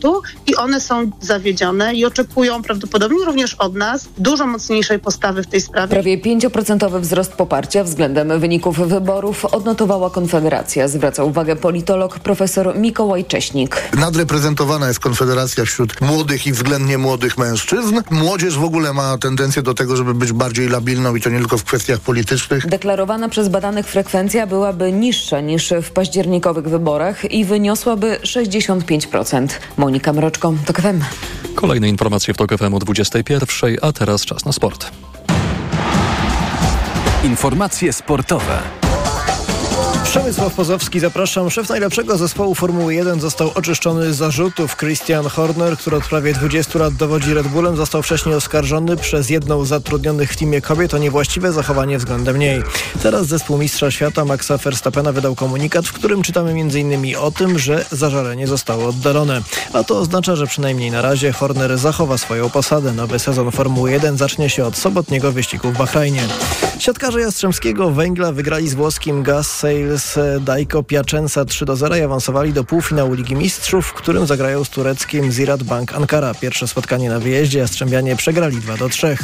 elektoratu i one są zawiedzione i oczekują prawdopodobnie również od nas dużo mocniejszej postawy w tej sprawie. Prawie 5% wzrost poparcia względem wyników wyborów odnotowała Konfederacja. Zwraca uwagę politolog profesor Mikołaj Cześnik. Nadreprezentowana jest Konfederacja wśród młodych i względnie młodych mężczyzn. Młodzież w ogóle ma tendencję do tego, żeby być bardziej labilną i to nie tylko w kwestiach politycznych. Deklarowana przez badanych frekwencja byłaby niższa niż w październikowych wyborach i wyniosłaby 65%. Monika Mroczko, TOK FM. Kolejne informacje w TOK FM o 21, a teraz czas na sport. Informacje sportowe. Przemysław Pozowski, zapraszam. Szef najlepszego zespołu Formuły 1 został oczyszczony z zarzutów. Christian Horner, który od prawie 20 lat dowodzi Red Bullem, został wcześniej oskarżony przez jedną z zatrudnionych w teamie kobiet o niewłaściwe zachowanie względem niej. Teraz zespół Mistrza Świata Maxa Verstappena wydał komunikat, w którym czytamy m.in. o tym, że zażalenie zostało oddalone. A to oznacza, że przynajmniej na razie Horner zachowa swoją posadę. Nowy sezon Formuły 1 zacznie się od sobotniego wyścigu w Bahrajnie. Siatkarze Jastrzębskiego Węgla wygrali z włoskim Gas Sales z Dajko Piacenza 3 do 0 i awansowali do półfinału Ligi Mistrzów, w którym zagrają z tureckim Zirat Bank Ankara. Pierwsze spotkanie na wyjeździe Jastrzębianie przegrali 2 do 3.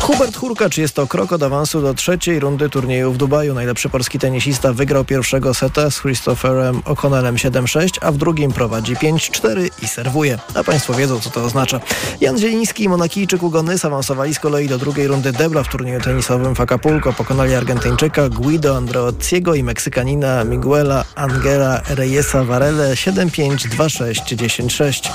Hubert Hurkacz jest to krok od awansu do trzeciej rundy turnieju w Dubaju. Najlepszy polski tenisista wygrał pierwszego seta z Christopherem O'Connellem 7-6, a w drugim prowadzi 5-4 i serwuje. A Państwo wiedzą, co to oznacza. Jan Zieliński i Monakijczyk Ugony awansowali z kolei do drugiej rundy debla w turnieju tenisowym w. Pokonali Argentyńczyka Guido Andreottiego i Meksykanina Miguela Angela Reyesa Varele 7-5, 2-6, 10-6.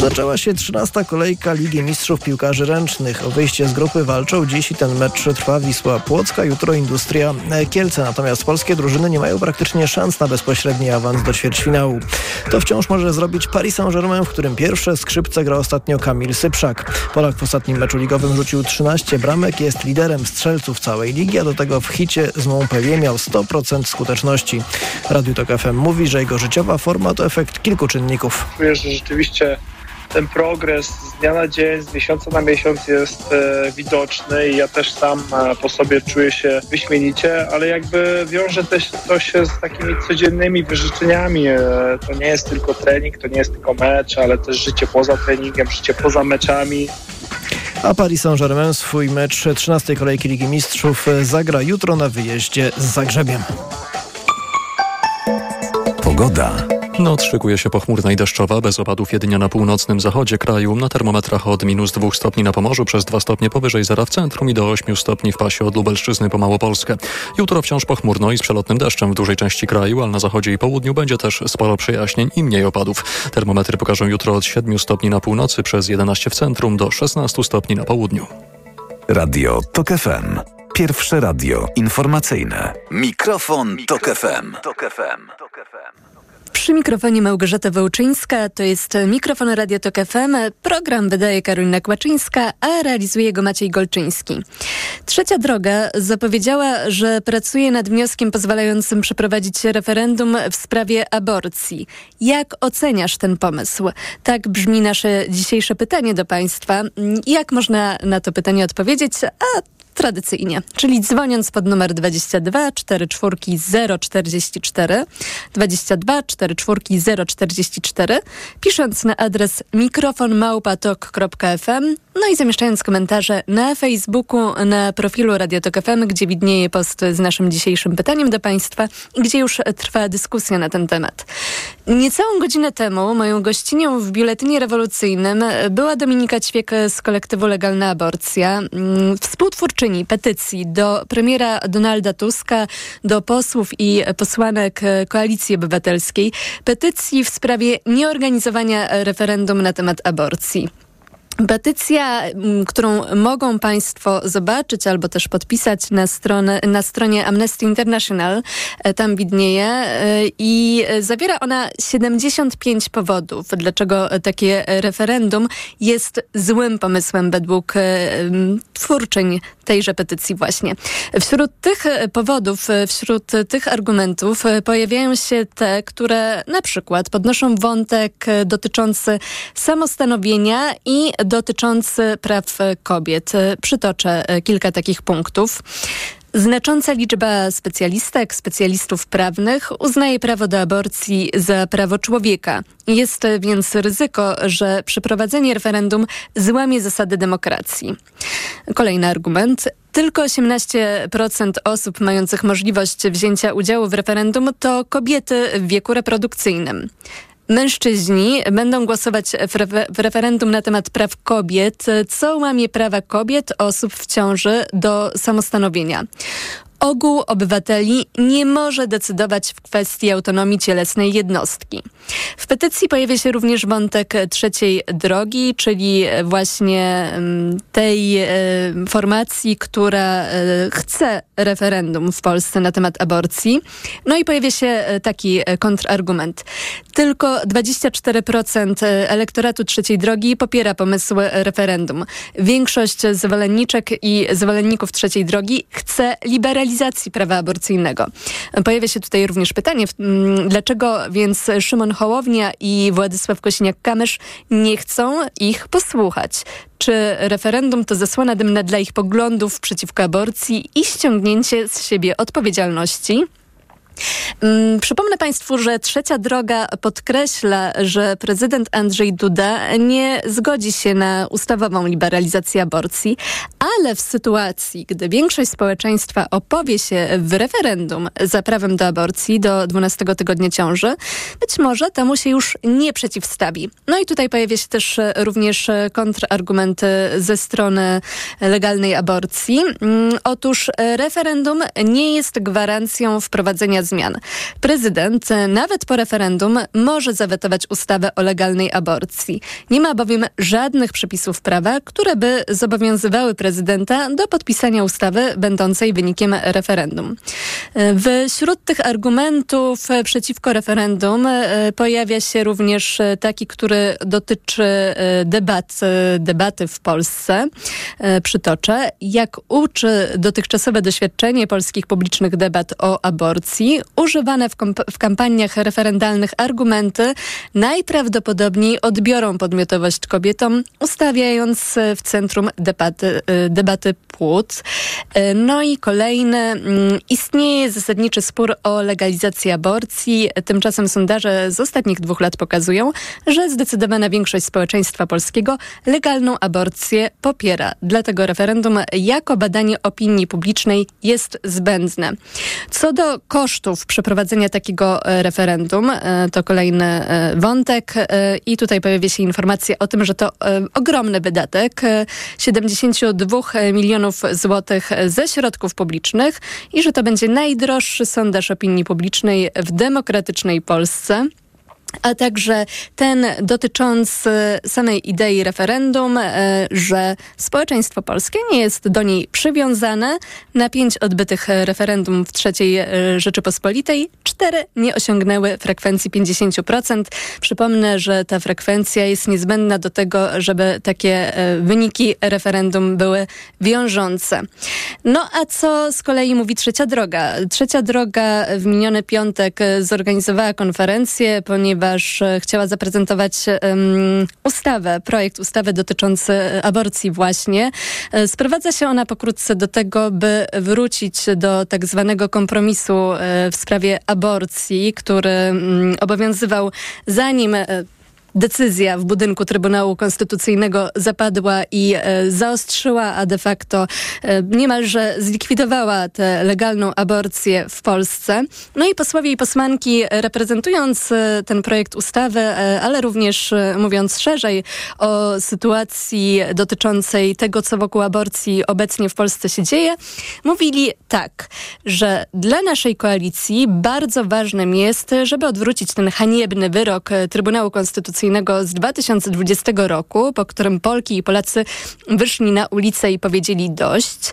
Zaczęła się 13. kolejka Ligi Mistrzów Piłkarzy Ręcznych. O wyjście z grupy walczą dziś i ten mecz trwa Wisła Płocka, jutro Industria Kielce. Natomiast polskie drużyny nie mają praktycznie szans na bezpośredni awans do ćwierćfinału. To wciąż może zrobić Paris Saint-Germain, w którym pierwsze skrzypce gra ostatnio Kamil Syprzak. Polak w ostatnim meczu ligowym rzucił 13 bramek, jest liderem strzelców całej ligi, a do tego w hicie z Montpellier miał 100% skuteczności. Radio Tok FM mówi, że jego życiowa forma to efekt kilku czynników. Czuję, że rzeczywiście ten progres z dnia na dzień, z miesiąca na miesiąc jest e, widoczny i ja też sam e, po sobie czuję się wyśmienicie, ale jakby wiąże też to się z takimi codziennymi wyrzeczeniami. E, to nie jest tylko trening, to nie jest tylko mecz, ale też życie poza treningiem, życie poza meczami. A Paris Saint-Germain swój mecz 13. kolejki Ligi Mistrzów zagra jutro na wyjeździe z Zagrzebiem. Pogoda. Noc szykuje się pochmurna i deszczowa, bez opadów jedynie na północnym zachodzie kraju. Na termometrach od minus 2 stopni na Pomorzu, przez 2 stopnie powyżej zera w centrum i do 8 stopni w pasie od Lubelszczyzny po Małopolskę. Jutro wciąż pochmurno i z przelotnym deszczem w dużej części kraju, ale na zachodzie i południu będzie też sporo przejaśnień i mniej opadów. Termometry pokażą jutro od 7 stopni na północy, przez 11 w centrum do 16 stopni na południu. Radio TOK FM. Pierwsze radio informacyjne. Mikrofon, Tok FM. Przy mikrofonie Małgorzata Wołczyńska, to jest mikrofon Radio Tok FM. Program wydaje Karolina Kłaczyńska, a realizuje go Maciej Golczyński. Trzecia Droga zapowiedziała, że pracuje nad wnioskiem pozwalającym przeprowadzić referendum w sprawie aborcji. Jak oceniasz ten pomysł? Tak brzmi nasze dzisiejsze pytanie do Państwa. Jak można na to pytanie odpowiedzieć? A tradycyjnie, czyli dzwoniąc pod numer 22 44 044 22 44 044 pisząc na adres mikrofonmałpatok.fm no i zamieszczając komentarze na Facebooku, na profilu Radio Tok FM, gdzie widnieje post z naszym dzisiejszym pytaniem do Państwa i gdzie już trwa dyskusja na ten temat. Niecałą godzinę temu moją gościnią w Biuletynie Rewolucyjnym była Dominika Ćwiek z kolektywu Legalna Aborcja, współtwórczyni petycji do premiera Donalda Tuska, do posłów i posłanek Koalicji Obywatelskiej, petycji w sprawie nieorganizowania referendum na temat aborcji. Petycja, którą mogą Państwo zobaczyć albo też podpisać na, stronę, na stronie Amnesty International, e, tam widnieje e, i zawiera ona 75 powodów, dlaczego takie referendum jest złym pomysłem według twórczyń tejże petycji właśnie. Wśród tych powodów, wśród tych argumentów pojawiają się te, które na przykład podnoszą wątek dotyczący samostanowienia i dotyczący praw kobiet. Przytoczę kilka takich punktów. Znacząca liczba specjalistek, specjalistów prawnych uznaje prawo do aborcji za prawo człowieka. Jest więc ryzyko, że przeprowadzenie referendum złamie zasady demokracji. Kolejny argument. Tylko 18% osób mających możliwość wzięcia udziału w referendum to kobiety w wieku reprodukcyjnym. Mężczyźni będą głosować w, refer w, referendum na temat praw kobiet, co łamie prawa kobiet, osób w ciąży do samostanowienia. Ogół obywateli nie może decydować w kwestii autonomii cielesnej jednostki. W petycji pojawia się również wątek trzeciej drogi, czyli właśnie mm, tej e, formacji, która e, chce referendum w Polsce na temat aborcji. No i pojawia się e, taki kontrargument. Tylko 24% elektoratu trzeciej drogi popiera pomysł referendum. Większość zwolenniczek i zwolenników trzeciej drogi chce liberalizacji prawa aborcyjnego. Pojawia się tutaj również pytanie, dlaczego więc Szymon Hołownia i Władysław Kosiniak-Kamysz nie chcą ich posłuchać. Czy referendum to zasłona dymna dla ich poglądów przeciwko aborcji i ściągnięcie z siebie odpowiedzialności? Mm, przypomnę Państwu, że trzecia droga podkreśla, że prezydent Andrzej Duda nie zgodzi się na ustawową liberalizację aborcji, ale w sytuacji, gdy większość społeczeństwa opowie się w referendum za prawem do aborcji do 12 tygodnia ciąży, być może temu się już nie przeciwstawi. No i tutaj pojawia się też również kontrargument ze strony legalnej aborcji. Mm, otóż referendum nie jest gwarancją wprowadzenia zmian. Prezydent nawet po referendum może zawetować ustawę o legalnej aborcji. Nie ma bowiem żadnych przepisów prawa, które by zobowiązywały prezydenta do podpisania ustawy będącej wynikiem referendum. Wśród tych argumentów przeciwko referendum e, pojawia się również taki, który dotyczy e, debat, e, debaty w Polsce. Przytoczę. Jak uczy dotychczasowe doświadczenie polskich publicznych debat o aborcji, używane w, w kampaniach referendalnych argumenty najprawdopodobniej odbiorą podmiotowość kobietom, ustawiając w centrum debaty, y, debaty płód. Y, no i kolejne. Mm, istnieje zasadniczy spór o legalizację aborcji. Tymczasem sondaże z ostatnich dwóch lat pokazują, że zdecydowana większość społeczeństwa polskiego legalną aborcję popiera. Dlatego referendum jako badanie opinii publicznej jest zbędne. Co do kosztów, kosztów przeprowadzenia takiego e, referendum. E, to kolejny e, wątek i tutaj pojawia się informacja o tym, że to ogromny wydatek 72 milionów złotych ze środków publicznych i że to będzie najdroższy sondaż opinii publicznej w demokratycznej Polsce a także ten dotyczący samej idei referendum, e, że społeczeństwo polskie nie jest do niej przywiązane. Na pięć odbytych referendum w trzeciej e, Rzeczypospolitej cztery nie osiągnęły frekwencji 50%. Przypomnę, że ta frekwencja jest niezbędna do tego, żeby takie e, wyniki referendum były wiążące. No a co z kolei mówi Trzecia Droga? Trzecia Droga w miniony piątek zorganizowała konferencję, ponieważ ponieważ e, chciała zaprezentować um, ustawę, projekt ustawy dotyczący e, aborcji właśnie. E, sprowadza się ona pokrótce do tego, by wrócić do tak zwanego kompromisu w sprawie aborcji, który um, obowiązywał zanim decyzja w budynku Trybunału Konstytucyjnego zapadła i e, zaostrzyła, a de facto e, niemalże zlikwidowała tę legalną aborcję w Polsce. No i posłowie i posłanki reprezentując e, ten projekt ustawy, ale również mówiąc szerzej o sytuacji dotyczącej tego, co wokół aborcji obecnie w Polsce się dzieje, mówili tak, że dla naszej koalicji bardzo ważnym jest, żeby odwrócić ten haniebny wyrok Trybunału Konstytucyjnego z 2020 roku, po którym Polki i Polacy wyszli na ulicę i powiedzieli dość.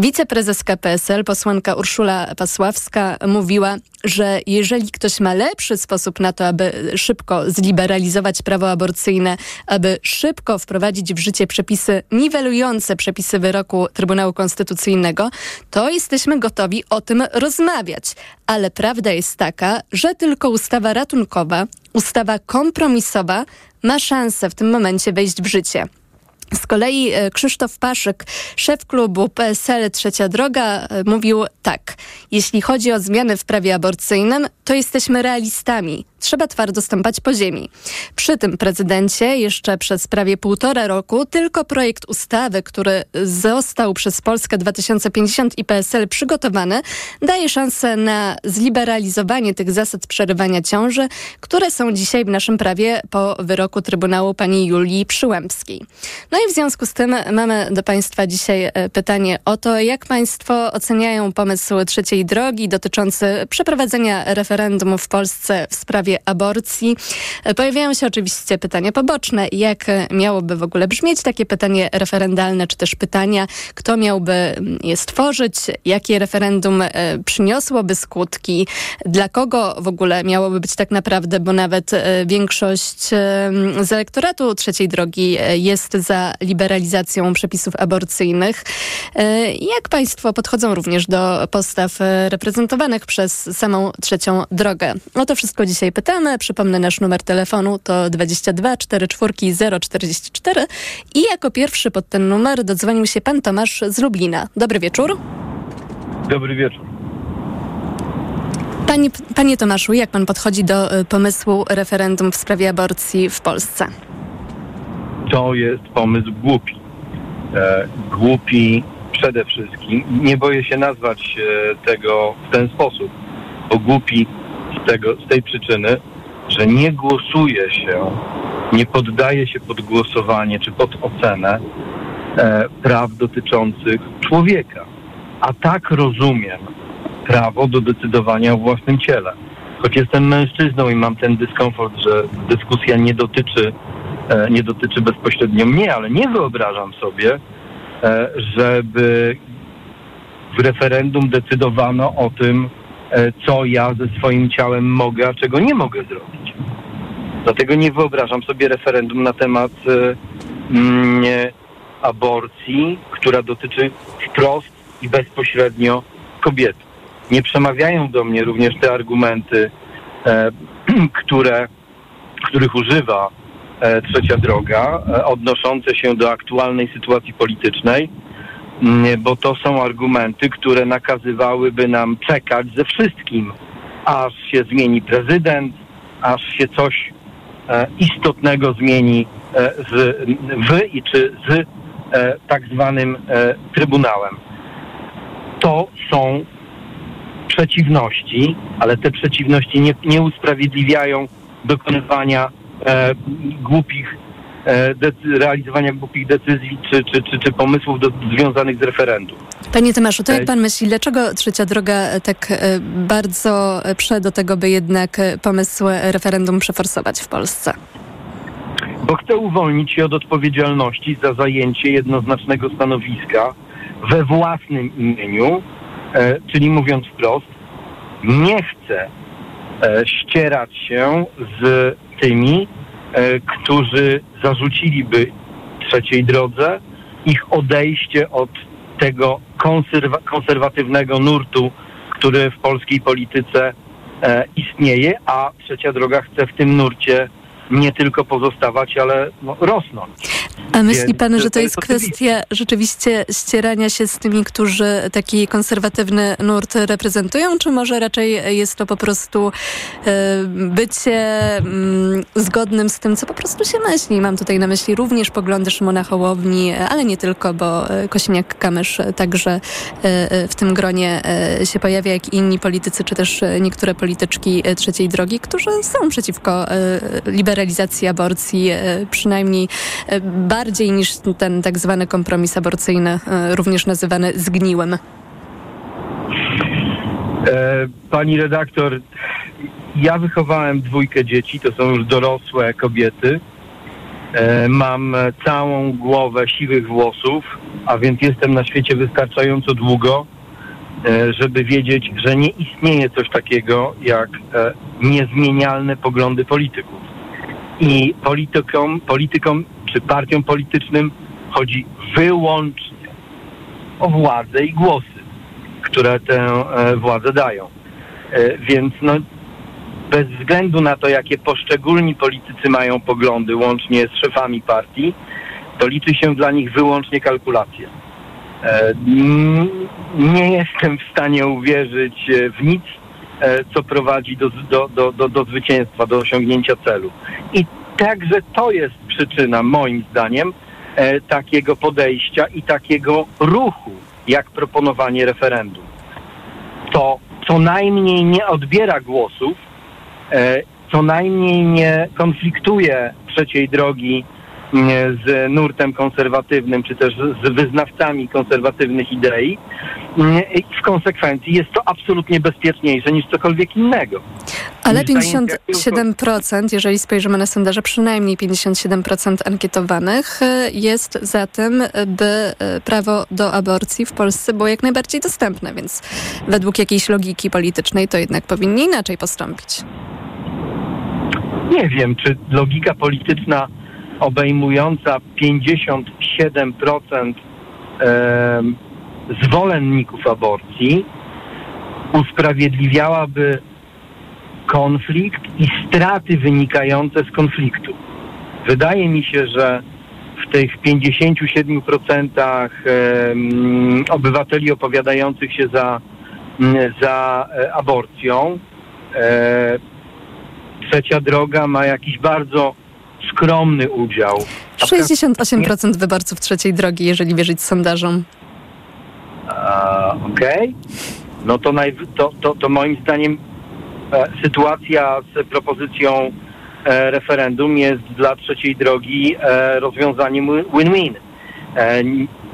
Wiceprezeska PSL, posłanka Urszula Pasławska, mówiła, że jeżeli ktoś ma lepszy sposób na to, aby szybko zliberalizować prawo aborcyjne, aby szybko wprowadzić w życie przepisy niwelujące przepisy wyroku Trybunału Konstytucyjnego, to jesteśmy gotowi o tym rozmawiać. Ale prawda jest taka, że tylko ustawa ratunkowa, ustawa kompromisowa ma szansę w tym momencie wejść w życie. Z kolei e, Krzysztof Paszyk, szef klubu PSL Trzecia Droga, e, mówił tak. Jeśli chodzi o zmiany w prawie aborcyjnym, to jesteśmy realistami. Trzeba twardo stąpać po ziemi. Przy tym prezydencie jeszcze przez prawie półtora roku tylko projekt ustawy, który został przez Polskę 2050 i PSL przygotowany, daje szansę na zliberalizowanie tych zasad przerywania ciąży, które są dzisiaj w naszym prawie po wyroku Trybunału pani Julii Przyłębskiej. No i w związku z tym mamy do Państwa dzisiaj e, pytanie o to, jak Państwo oceniają pomysł trzeciej drogi dotyczący przeprowadzenia referendum w Polsce w sprawie aborcji. E, pojawiają się oczywiście pytania poboczne, jak miałoby w ogóle brzmieć takie pytanie referendalne, czy też pytania, kto miałby mm, je stworzyć, jakie referendum e, przyniosłoby skutki, dla kogo w ogóle miałoby być tak naprawdę, bo nawet większość z elektoratu trzeciej drogi jest za liberalizacją przepisów aborcyjnych. E, jak państwo podchodzą również do postaw e, reprezentowanych przez samą trzecią drogę? O to wszystko dzisiaj pytamy. Przypomnę nasz numer telefonu to 22 44 044 i jako pierwszy pod ten numer dodzwonił się pan Tomasz z Lublina. Dobry wieczór. Dobry wieczór. Panie, panie Tomaszu, jak pan podchodzi do e, pomysłu referendum w sprawie aborcji w Polsce? to jest pomysł głupi. E, głupi przede wszystkim. Nie boję się nazwać e, tego w ten sposób, bo głupi z, tego, z tej przyczyny, że nie głosuje się, nie poddaje się pod głosowanie czy pod ocenę e, praw dotyczących człowieka. A tak rozumiem prawo do decydowania o własnym ciele. Choć jestem mężczyzną i mam ten dyskomfort, że dyskusja nie dotyczy E, nie dotyczy bezpośrednio mnie, ale nie wyobrażam sobie, e, żeby w referendum decydowano o tym, co ja ze swoim ciałem mogę, a czego nie mogę zrobić. Dlatego nie wyobrażam sobie referendum na temat mm, aborcji, która dotyczy wprost i bezpośrednio kobiety. Nie przemawiają do mnie również te argumenty, które, których używa E, trzecia droga, e, odnoszące się do aktualnej sytuacji politycznej, bo to są argumenty, które nakazywałyby nam czekać ze wszystkim, aż się zmieni prezydent, aż się coś e, istotnego zmieni z, w i czy z tak zwanym Trybunałem. To są przeciwności, ale te przeciwności nie, nie usprawiedliwiają dokonywania e, głupich, e, realizowania głupich decyzji czy, czy, czy, czy pomysłów do, związanych z referendum. Panie Tomaszu, to jak e, pan myśli, dlaczego Trzecia Droga tak e, bardzo prze do tego, by jednak pomysł referendum przeforsować w Polsce? Bo chce uwolnić się od odpowiedzialności za zajęcie jednoznacznego stanowiska we własnym imieniu, e, czyli mówiąc wprost, nie chce e, ścierać się z tymi, e, którzy zarzuciliby trzeciej drodze ich odejście od tego konserwa konserwatywnego nurtu, który w polskiej polityce e, istnieje, a trzecia droga chce w tym nurcie nie tylko pozostawać, ale no, rosnąć. A myśli pan, że to jest kwestia rzeczywiście ścierania się z tymi, którzy taki konserwatywny nurt reprezentują, czy może raczej jest to po prostu e, bycie mm, zgodnym z tym, co po prostu się myśli? Mam tutaj na myśli również poglądy Szymona Hołowni, ale nie tylko, bo e, Kosiniak-Kamysz także e, w tym gronie się pojawia, jak i inni politycy, czy też niektóre polityczki trzeciej drogi, którzy są przeciwko liberalizacji aborcji, przynajmniej bardziej niż ten tak zwany kompromis aborcyjny, e, również nazywany zgniłym? E, pani redaktor, ja wychowałem dwójkę dzieci, to są już dorosłe kobiety. E, mam całą głowę siwych włosów, a więc jestem na świecie wystarczająco długo, żeby wiedzieć, że nie istnieje coś takiego jak niezmienialne poglądy polityków. I politykom, politykom czy partiom politycznym chodzi wyłącznie o władzę i głosy, które tę e, władzę dają. E, więc no, bez względu na to, jakie poszczególni politycy mają poglądy, łącznie z szefami partii, to liczy się dla nich wyłącznie kalkulacja. E, nie jestem w stanie uwierzyć e, w nic, co prowadzi do, do, do, do, do zwycięstwa, do osiągnięcia celu. I także to jest przyczyna, moim zdaniem, takiego podejścia i takiego ruchu, jak proponowanie referendum. To co najmniej nie odbiera głosów, co najmniej nie konfliktuje trzeciej drogi z nurtem konserwatywnym, czy też z wyznawcami konserwatywnych idei. I w konsekwencji jest to absolutnie bezpieczniejsze niż cokolwiek innego. Ale 57%, jeżeli spojrzymy na sondaże, przynajmniej 57% ankietowanych e, jest za tym, by e, prawo do aborcji w Polsce było jak najbardziej dostępne, więc według jakiejś logiki politycznej to jednak powinni inaczej postąpić. Nie wiem, czy logika polityczna obejmująca 57% zwolenników aborcji usprawiedliwiałaby konflikt i straty wynikające z konfliktu. Wydaje mi się, że w tych 57% obywateli opowiadających się za, za e, aborcją, e, trzecia droga ma jakiś bardzo skromny udział. 68% wyborców trzeciej drogi, jeżeli wierzyć sondażom. Okej. Okay. No to, naj, to, to, to moim zdaniem e, sytuacja z propozycją e, referendum jest dla trzeciej drogi e, rozwiązaniem win-win. E,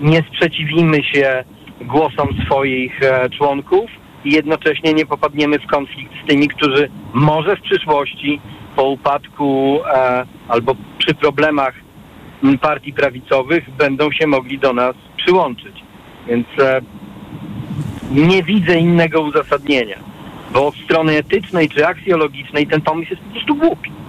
nie sprzeciwimy się głosom swoich e, członków i jednocześnie nie popadniemy w konflikt z tymi, którzy może w przyszłości po upadku e, albo przy problemach partii prawicowych będą się mogli do nas przyłączyć. Więc e, nie widzę innego uzasadnienia, bo od strony etycznej czy aksjologicznej ten pomysł jest po prostu głupi.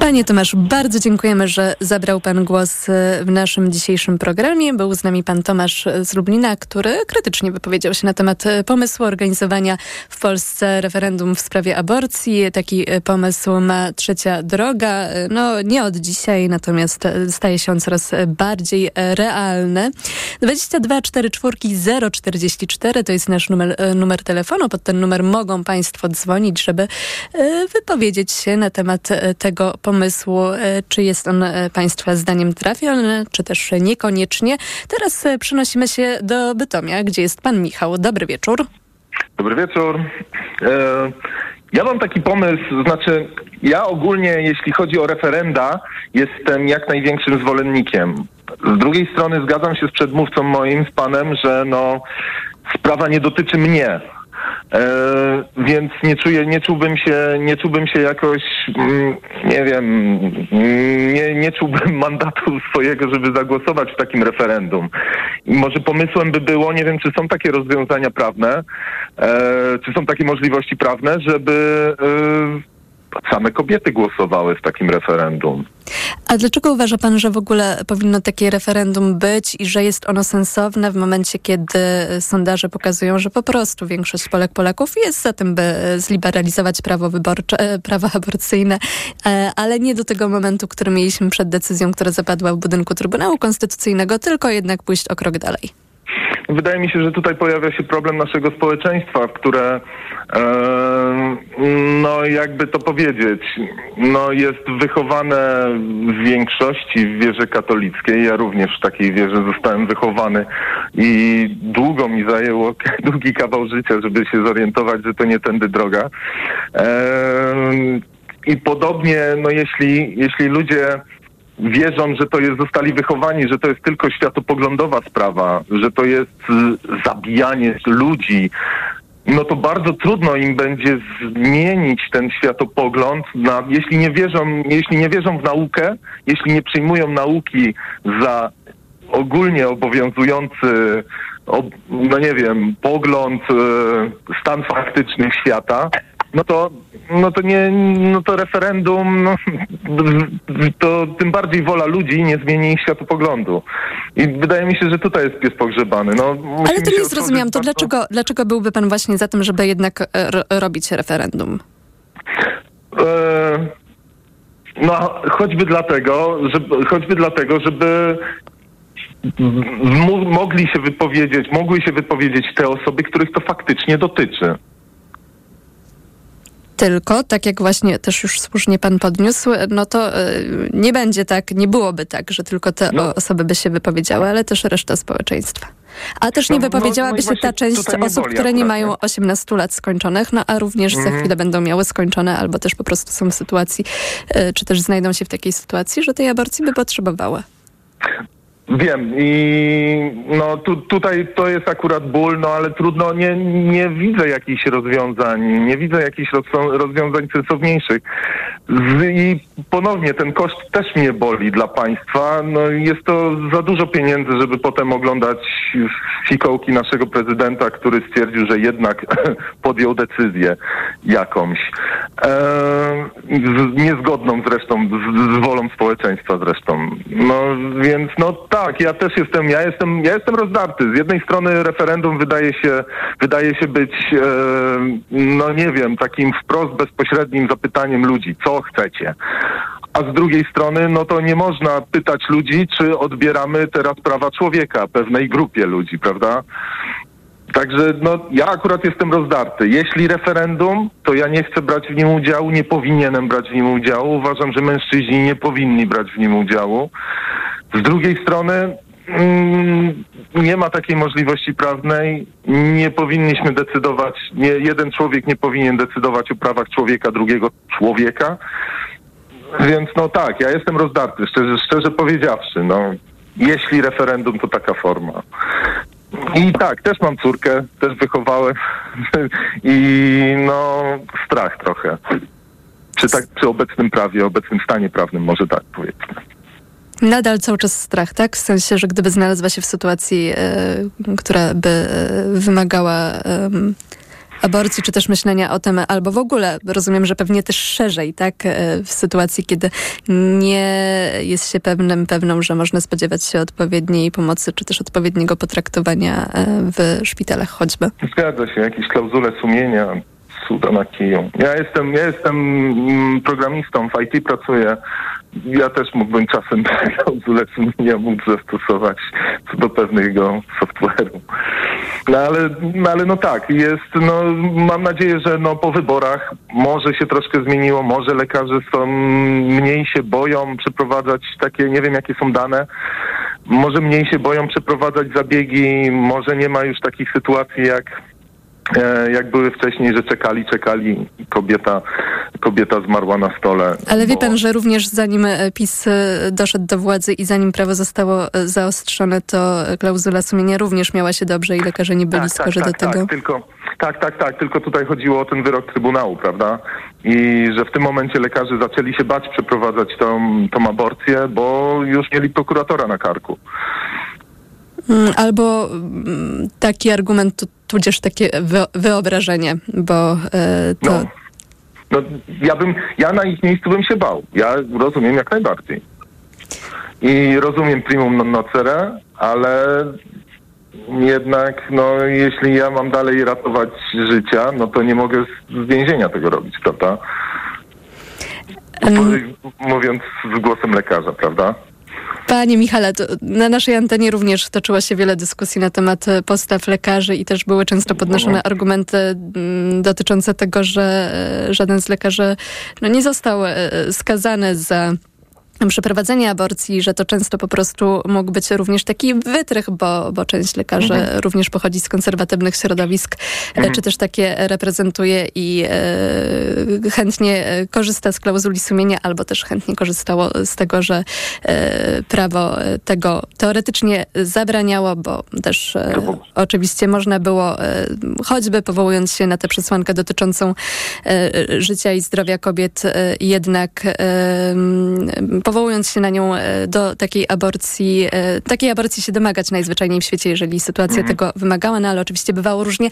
Panie Tomaszu, bardzo dziękujemy, że zabrał Pan głos e, w naszym dzisiejszym programie. Był z nami Pan Tomasz z Lublina, który krytycznie wypowiedział się na temat e, pomysłu organizowania w Polsce referendum w sprawie aborcji. Taki e, pomysł ma trzecia droga. No nie od dzisiaj, natomiast staje się on coraz bardziej realny. 22 44 044 to jest nasz numer, numer telefonu. Pod ten numer mogą Państwo dzwonić, żeby wypowiedzieć się na temat tego pomysłu, e, czy jest on e, Państwa zdaniem trafiony, czy też niekoniecznie. Teraz e, przenosimy się do Bytomia, gdzie jest Pan Michał. Dobry wieczór. Dobry wieczór. Ja mam taki pomysł, znaczy ja ogólnie, jeśli chodzi o referenda, jestem jak największym zwolennikiem. Z drugiej strony zgadzam się z przedmówcą moim, z panem, że no sprawa nie dotyczy mnie. E, więc nie czuję, nie czułbym się, nie czułbym się jakoś, mm, nie wiem, nie, nie czułbym mandatu swojego, żeby zagłosować w takim referendum. Może pomysłem by było, nie wiem, czy są takie rozwiązania prawne, e, czy są takie możliwości prawne, żeby e, same kobiety głosowały w takim referendum. A dlaczego uważa pan, że w ogóle powinno takie referendum być i że jest ono sensowne w momencie, kiedy sondaże pokazują, że po prostu większość Polek, Polaków jest za tym, by zliberalizować prawo wyborcze, e, prawo aborcyjne, e, ale nie do tego momentu, który mieliśmy przed decyzją, która zapadła w budynku Trybunału Konstytucyjnego, tylko jednak pójść o krok dalej? Wydaje mi się, że tutaj pojawia się problem naszego społeczeństwa, które, e, no jakby to powiedzieć, no jest wychowane w większości w wierze katolickiej. Ja również w takiej wierze zostałem wychowany i długo mi zajęło długi kawał życia, żeby się zorientować, że to nie tędy droga. E, I podobnie, no jeśli, jeśli ludzie wierzą, że to jest, zostali wychowani, że to jest tylko światopoglądowa sprawa, że to jest zabijanie ludzi, no to bardzo trudno im będzie zmienić ten światopogląd, na, jeśli, nie wierzą, jeśli nie wierzą w naukę, jeśli nie przyjmują nauki za ogólnie obowiązujący, no nie wiem, pogląd, e, stan faktyczny świata, no to, no to nie, no to referendum, no, to tym bardziej wola ludzi nie zmieni ich światopoglądu. I wydaje mi się, że tutaj jest pies pogrzebany. No, Ale to nie zrozumiałam, to dlaczego, dlaczego byłby pan właśnie za tym, żeby jednak e, robić referendum? E No, choćby dlatego, żeby, choćby dlatego, żeby mogli się wypowiedzieć, mogły się wypowiedzieć te osoby, których to faktycznie dotyczy. Tylko, tak jak właśnie też już słusznie pan podniósł, no to y, nie będzie tak, nie byłoby tak, że tylko te no. osoby by się wypowiedziały, ale też reszta społeczeństwa. A też nie no, wypowiedziałaby no, no się ta część osób, które akurat, nie mają 18 lat skończonych, no a również mm. za mhm. chwilę będą miały skończone, albo też po prostu są w sytuacji, y, czy też znajdą się w takiej sytuacji, że tej aborcji by potrzebowały. Wiem i no tu, tutaj to jest akurat ból, no ale trudno, nie, nie widzę jakichś rozwiązań, nie widzę jakichś rozwiązań sensowniejszych. I ponownie ten koszt też mnie boli dla państwa. No jest to za dużo pieniędzy, żeby potem oglądać fikołki naszego prezydenta, który stwierdził, że jednak podjął decyzję jakąś. E, niezgodną zresztą z, z wolą społeczeństwa zresztą. No więc no tak, ja też jestem, ja jestem, ja jestem rozdarty. Z jednej strony referendum wydaje się, wydaje się być, e, no nie wiem, takim wprost bezpośrednim zapytaniem ludzi, co chcecie. A z drugiej strony, no to nie można pytać ludzi, czy odbieramy teraz prawa człowieka pewnej grupie ludzi, prawda? Także no, ja akurat jestem rozdarty. Jeśli referendum, to ja nie chcę brać w nim udziału, nie powinienem brać w nim udziału. Uważam, że mężczyźni nie powinni brać w nim udziału. Z drugiej strony nie ma takiej możliwości prawnej. Nie powinniśmy decydować, nie, jeden człowiek nie powinien decydować o prawach człowieka, drugiego człowieka. Więc no tak, ja jestem rozdarty, szczerze, szczerze powiedziawszy. No, jeśli referendum, to taka forma. I tak, też mam córkę, też wychowałem i no strach trochę. Przy, tak, przy obecnym prawie, obecnym stanie prawnym, może tak powiedzmy. Nadal cały czas strach, tak? W sensie, że gdyby znalazła się w sytuacji, y, która by y, wymagała y, aborcji, czy też myślenia o tym, albo w ogóle rozumiem, że pewnie też szerzej, tak? W sytuacji, kiedy nie jest się pewnym, pewną, że można spodziewać się odpowiedniej pomocy, czy też odpowiedniego potraktowania w szpitalach choćby. Zgadza się, jakieś klauzule sumienia, cuda na kiju. Ja jestem, ja jestem mm, programistą, w IT pracuję ja też mógłbym czasem klauzulę sumienia móc zastosować co do pewnego software'u. No ale, no ale no tak, jest, no mam nadzieję, że no po wyborach może się troszkę zmieniło, może lekarze są mniej się boją przeprowadzać takie, nie wiem jakie są dane, może mniej się boją przeprowadzać zabiegi, może nie ma już takich sytuacji jak jak były wcześniej, że czekali, czekali, kobieta, kobieta zmarła na stole. Ale wie pan, że również zanim e, PiS e, doszedł do władzy i zanim prawo zostało zaostrzone, to klauzula sumienia również miała się dobrze i lekarze nie byli tak, skorzy tak, do tak, tego. Tak, tylko, tak, tak, tak, tylko tutaj chodziło o ten wyrok Trybunału, prawda? I że w tym momencie lekarze zaczęli się bać przeprowadzać tą, tą aborcję, bo już mieli prokuratora na karku. Mm, albo mm, taki argument, tudzież takie wyobrażenie, bo e, to... No. no, ja bym, ja na ich miejscu bym się bał. Ja rozumiem jak najbardziej. I rozumiem primum non nocere, ale jednak, no, jeśli ja mam dalej ratować życia, no to nie mogę z, z więzienia tego robić, prawda? Um, Mówiąc z głosem lekarza, prawda? Panie Michale, na naszej antenie również toczyło się wiele dyskusji na temat postaw lekarzy i też były często podnoszone argumenty mm, dotyczące tego, że e, żaden z lekarzy no, nie został e, skazany za przeprowadzenie aborcji, że to często po prostu mógł być również taki wytrych, bo, bo część lekarzy mhm. również pochodzi z konserwatywnych środowisk, e, mhm. czy też takie reprezentuje i e, chętnie e, korzysta z klauzuli sumienia, albo też chętnie korzystało z tego, że e, prawo tego teoretycznie zabraniało, bo też e, oczywiście można było, e, choćby powołując się na tę przesłankę dotyczącą życia i zdrowia kobiet, jednak powołując się na nią do takiej aborcji, takiej aborcji się domagać najzwyczajniej w świecie, jeżeli sytuacja mhm. tego wymagała, no ale oczywiście bywało różnie.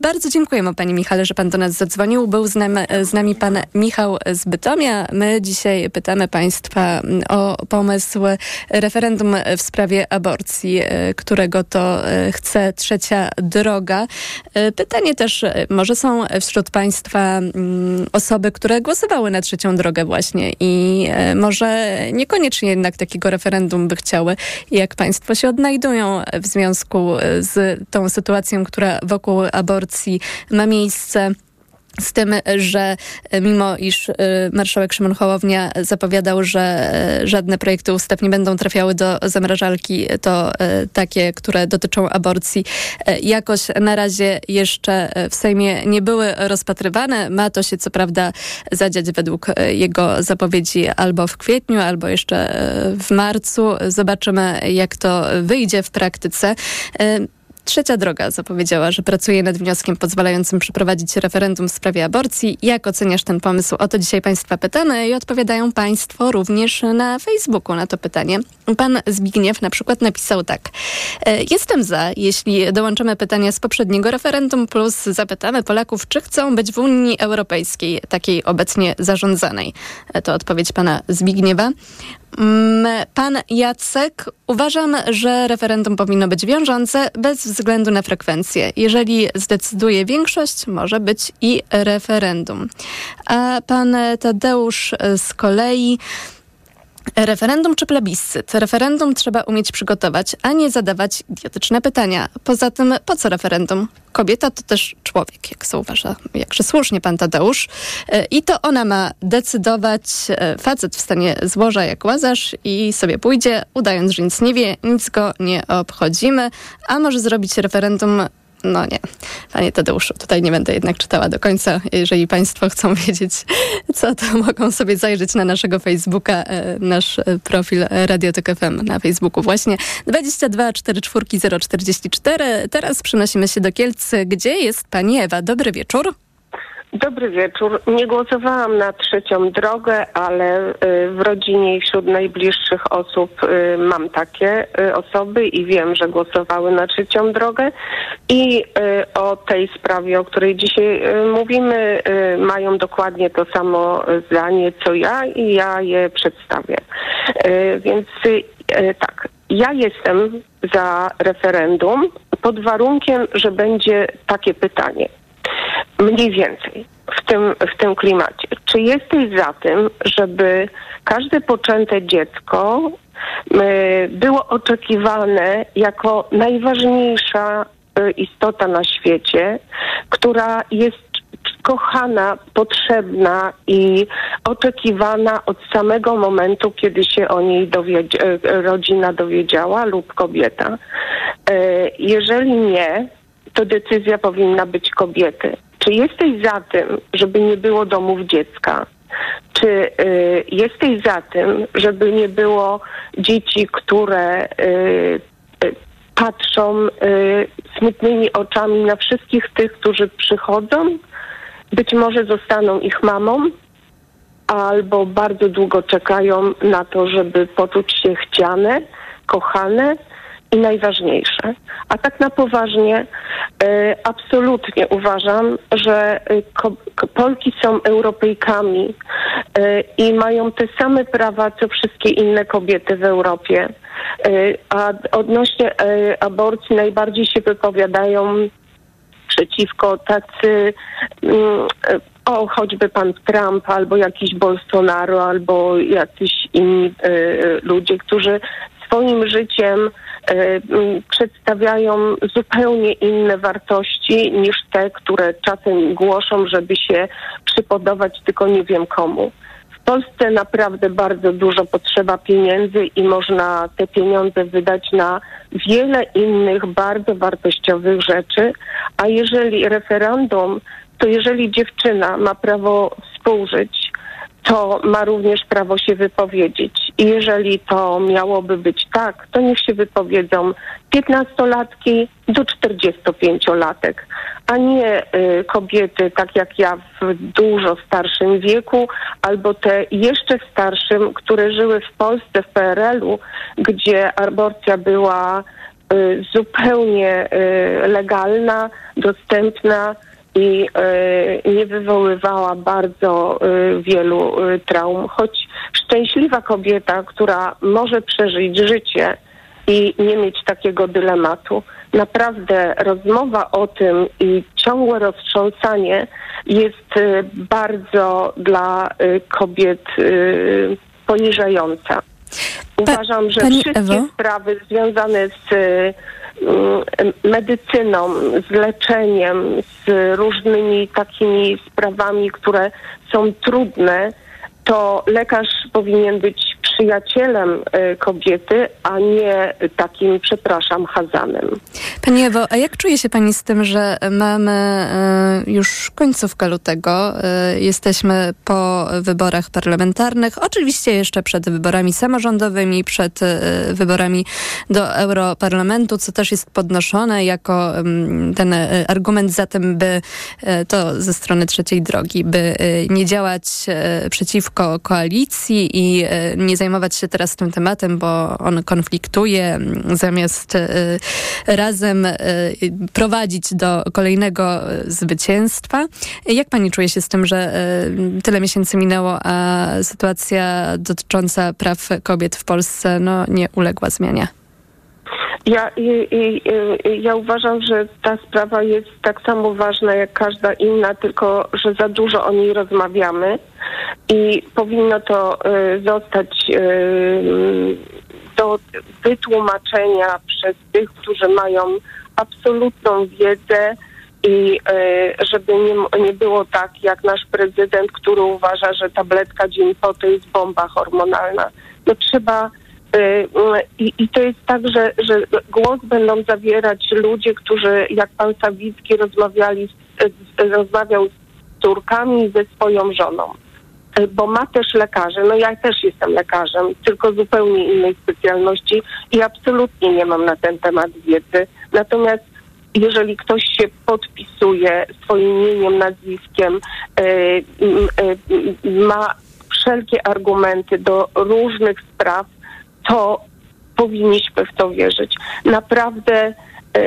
Bardzo dziękujemy Panie Michale, że Pan do nas zadzwonił. Był z nami, z nami Pan Michał z Bytomia. My dzisiaj pytamy Państwa mm, o pomysł referendum w sprawie aborcji, którego to chce trzecia droga. Pytanie też, może są wśród Państwa mm, osoby, które głosowały na trzecią drogę właśnie i e, może niekoniecznie jednak takiego referendum by chciały. Jak Państwo się odnajdują w związku z tą sytuacją, która wokół aborcji ma miejsce? Z tym, że mimo iż y, marszałek Szymon Hołownia zapowiadał, że y, żadne projekty ustaw nie będą trafiały do zamrażalki, to takie, które dotyczą aborcji, jakoś na razie jeszcze w Sejmie nie były rozpatrywane. Ma to się co prawda zadziać według jego zapowiedzi albo w kwietniu, albo jeszcze w marcu. Zobaczymy, jak to wyjdzie w praktyce. Trzecia droga zapowiedziała, że pracuje nad wnioskiem pozwalającym przeprowadzić referendum w sprawie aborcji. Jak oceniasz ten pomysł? O to dzisiaj Państwa pytamy i odpowiadają Państwo również na Facebooku na to pytanie. Pan Zbigniew na przykład napisał tak. E, jestem za, jeśli dołączymy pytania z poprzedniego referendum, plus zapytamy Polaków, czy chcą być w Unii Europejskiej, takiej obecnie zarządzanej. E, to odpowiedź pana Zbigniewa. Mm, pan Jacek, uważam, że referendum powinno być wiążące bez względu na frekwencję. Jeżeli zdecyduje większość, może być i referendum. A pan Tadeusz z kolei Referendum czy plebiscyt? Referendum trzeba umieć przygotować, a nie zadawać idiotyczne pytania. Poza tym, po co referendum? Kobieta to też człowiek, jak zauważa jakże słusznie pan Tadeusz. E, I to ona ma decydować. E, facet wstanie z łoża jak łazarz i sobie pójdzie, udając, że nic nie wie, nic go nie obchodzimy, a może zrobić referendum no nie, panie Tadeuszu, tutaj nie będę jednak czytała do końca. Jeżeli państwo chcą wiedzieć, co to mogą sobie zajrzeć na naszego Facebooka, e, nasz e, profil Radiotek FM na Facebooku właśnie. 22 44 044. Teraz przenosimy się do Kielc, gdzie jest pani Ewa. Dobry wieczór. Dobry wieczór. Nie głosowałam na trzecią drogę, ale y, w rodzinie i wśród najbliższych osób y, mam takie y, osoby i wiem, że głosowały na trzecią drogę. I o tej sprawie, o której dzisiaj mówimy, mają dokładnie to samo zdanie co ja i ja je przedstawię. Więc tak, ja jestem za referendum pod warunkiem, że będzie takie pytanie mniej więcej w tym, w tym klimacie. Czy jesteś za tym, żeby każde poczęte dziecko y, było oczekiwane jako najważniejsza y, istota na świecie, która jest kochana, potrzebna i oczekiwana od samego momentu, kiedy się o niej y, rodzina dowiedziała lub kobieta. Jeżeli nie, to decyzja powinna być kobiety. Czy jesteś za tym, żeby nie było domów dziecka? Czy y, jesteś za tym, żeby nie było dzieci, które y, y, patrzą y, smutnymi oczami na wszystkich tych, którzy przychodzą? Być może zostaną ich mamą, albo bardzo długo czekają na to, żeby poczuć się chciane, kochane najważniejsze. A tak na poważnie, e, absolutnie uważam, że e, Polki są Europejkami e, i mają te same prawa, co wszystkie inne kobiety w Europie. A odnośnie aborcji najbardziej się wypowiadają przeciwko tacy mm, o, choćby pan Trump, albo jakiś Bolsonaro, albo jacyś inni y, ludzie, którzy swoim życiem przedstawiają zupełnie inne wartości niż te, które czasem głoszą, żeby się przypodobać tylko nie wiem komu. W Polsce naprawdę bardzo dużo potrzeba pieniędzy i można te pieniądze wydać na wiele innych bardzo wartościowych rzeczy, a jeżeli referendum, to jeżeli dziewczyna ma prawo współżyć, to ma również prawo się wypowiedzieć. I jeżeli to miałoby być tak, to niech się wypowiedzą 15-latki do 45-latek, a nie y, kobiety tak jak ja w dużo starszym wieku, albo te jeszcze starszym, które żyły w Polsce, w PRL-u, gdzie aborcja była y, zupełnie y, legalna, dostępna i y, nie wywoływała bardzo y, wielu y, traum. Choć szczęśliwa kobieta, która może przeżyć życie i nie mieć takiego dylematu. Naprawdę rozmowa o tym i ciągłe roztrząsanie jest bardzo dla kobiet poniżająca. Uważam, że Pani wszystkie Ewo? sprawy związane z medycyną, z leczeniem, z różnymi takimi sprawami, które są trudne, to lekarz powinien być przyjacielem y, kobiety, a nie takim, przepraszam, hazanem. Pani Ewo, a jak czuje się Pani z tym, że mamy e, już końcówkę lutego, e, jesteśmy po wyborach parlamentarnych, oczywiście jeszcze przed wyborami samorządowymi, przed wyborami do Europarlamentu, co też jest podnoszone jako mm, ten argument za tym, by to ze strony trzeciej drogi, by nie działać przeciwko koalicji i nie zajmować się teraz tym tematem, bo on konfliktuje, m, zamiast e, razem e, prowadzić do kolejnego zwycięstwa. Jak pani czuje się z tym, że tyle miesięcy minęło, a sytuacja dotycząca praw kobiet w Polsce no, nie uległa zmianie? Ja, i, i, ja uważam, że ta sprawa jest tak samo ważna jak każda inna, tylko że za dużo o niej rozmawiamy i powinno to y, zostać y, do wytłumaczenia przez tych, którzy mają absolutną wiedzę i y, żeby nie, nie było tak jak nasz prezydent, który uważa, że tabletka dzień po to jest bomba hormonalna. No trzeba i, I to jest tak, że, że głos będą zabierać ludzie, którzy, jak pan Sawicki, rozmawiali, rozmawiał z córkami ze swoją żoną. Y, Bo ma też lekarzy, no ja też jestem lekarzem, tylko zupełnie innej specjalności i absolutnie nie mam na ten temat wiedzy. Natomiast jeżeli ktoś się podpisuje swoim imieniem, nazwiskiem, y, y, y, ma wszelkie argumenty do różnych spraw, to powinniśmy w to wierzyć. Naprawdę, e,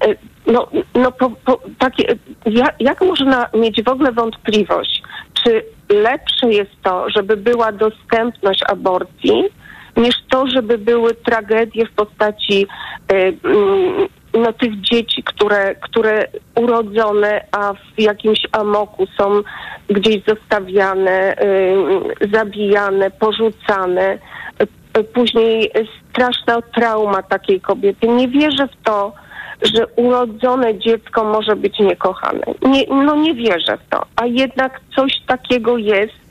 e, no, no po, po, takie, jak, jak można mieć w ogóle wątpliwość, czy lepsze jest to, żeby była dostępność aborcji, niż to, żeby były tragedie w postaci e, mm, no, tych dzieci, które, które urodzone, a w jakimś amoku są gdzieś zostawiane, zabijane, porzucane. Później straszna trauma takiej kobiety. Nie wierzę w to, że urodzone dziecko może być niekochane. Nie, no nie wierzę w to. A jednak coś takiego jest,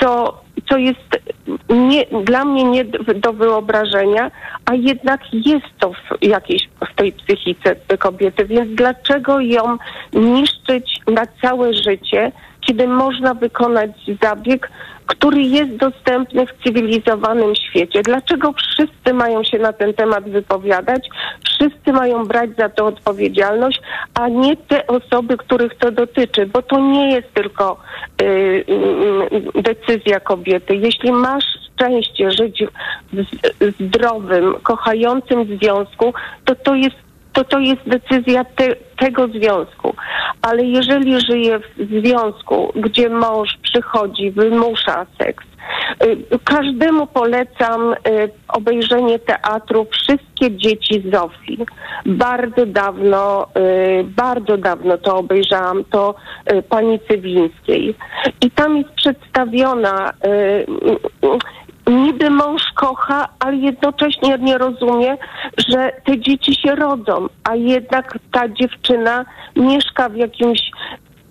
co, co jest nie, dla mnie nie do wyobrażenia, a jednak jest to w jakiejś w tej psychice kobiety. Więc dlaczego ją niszczyć na całe życie, kiedy można wykonać zabieg, który jest dostępny w cywilizowanym świecie? Dlaczego wszyscy mają się na ten temat wypowiadać? Wszyscy mają brać za to odpowiedzialność, a nie te osoby, których to dotyczy, bo to nie jest tylko y, y, decyzja kobiety. Jeśli masz szczęście żyć w zdrowym, kochającym związku, to to jest to to jest decyzja te, tego związku. Ale jeżeli żyje w związku, gdzie mąż przychodzi, wymusza seks, y, każdemu polecam y, obejrzenie teatru Wszystkie dzieci Zofii. Bardzo dawno, y, bardzo dawno to obejrzałam, to pani Cywińskiej. I tam jest przedstawiona niby mąż kocha, ale jednocześnie nie rozumie, że te dzieci się rodzą, a jednak ta dziewczyna mieszka w jakimś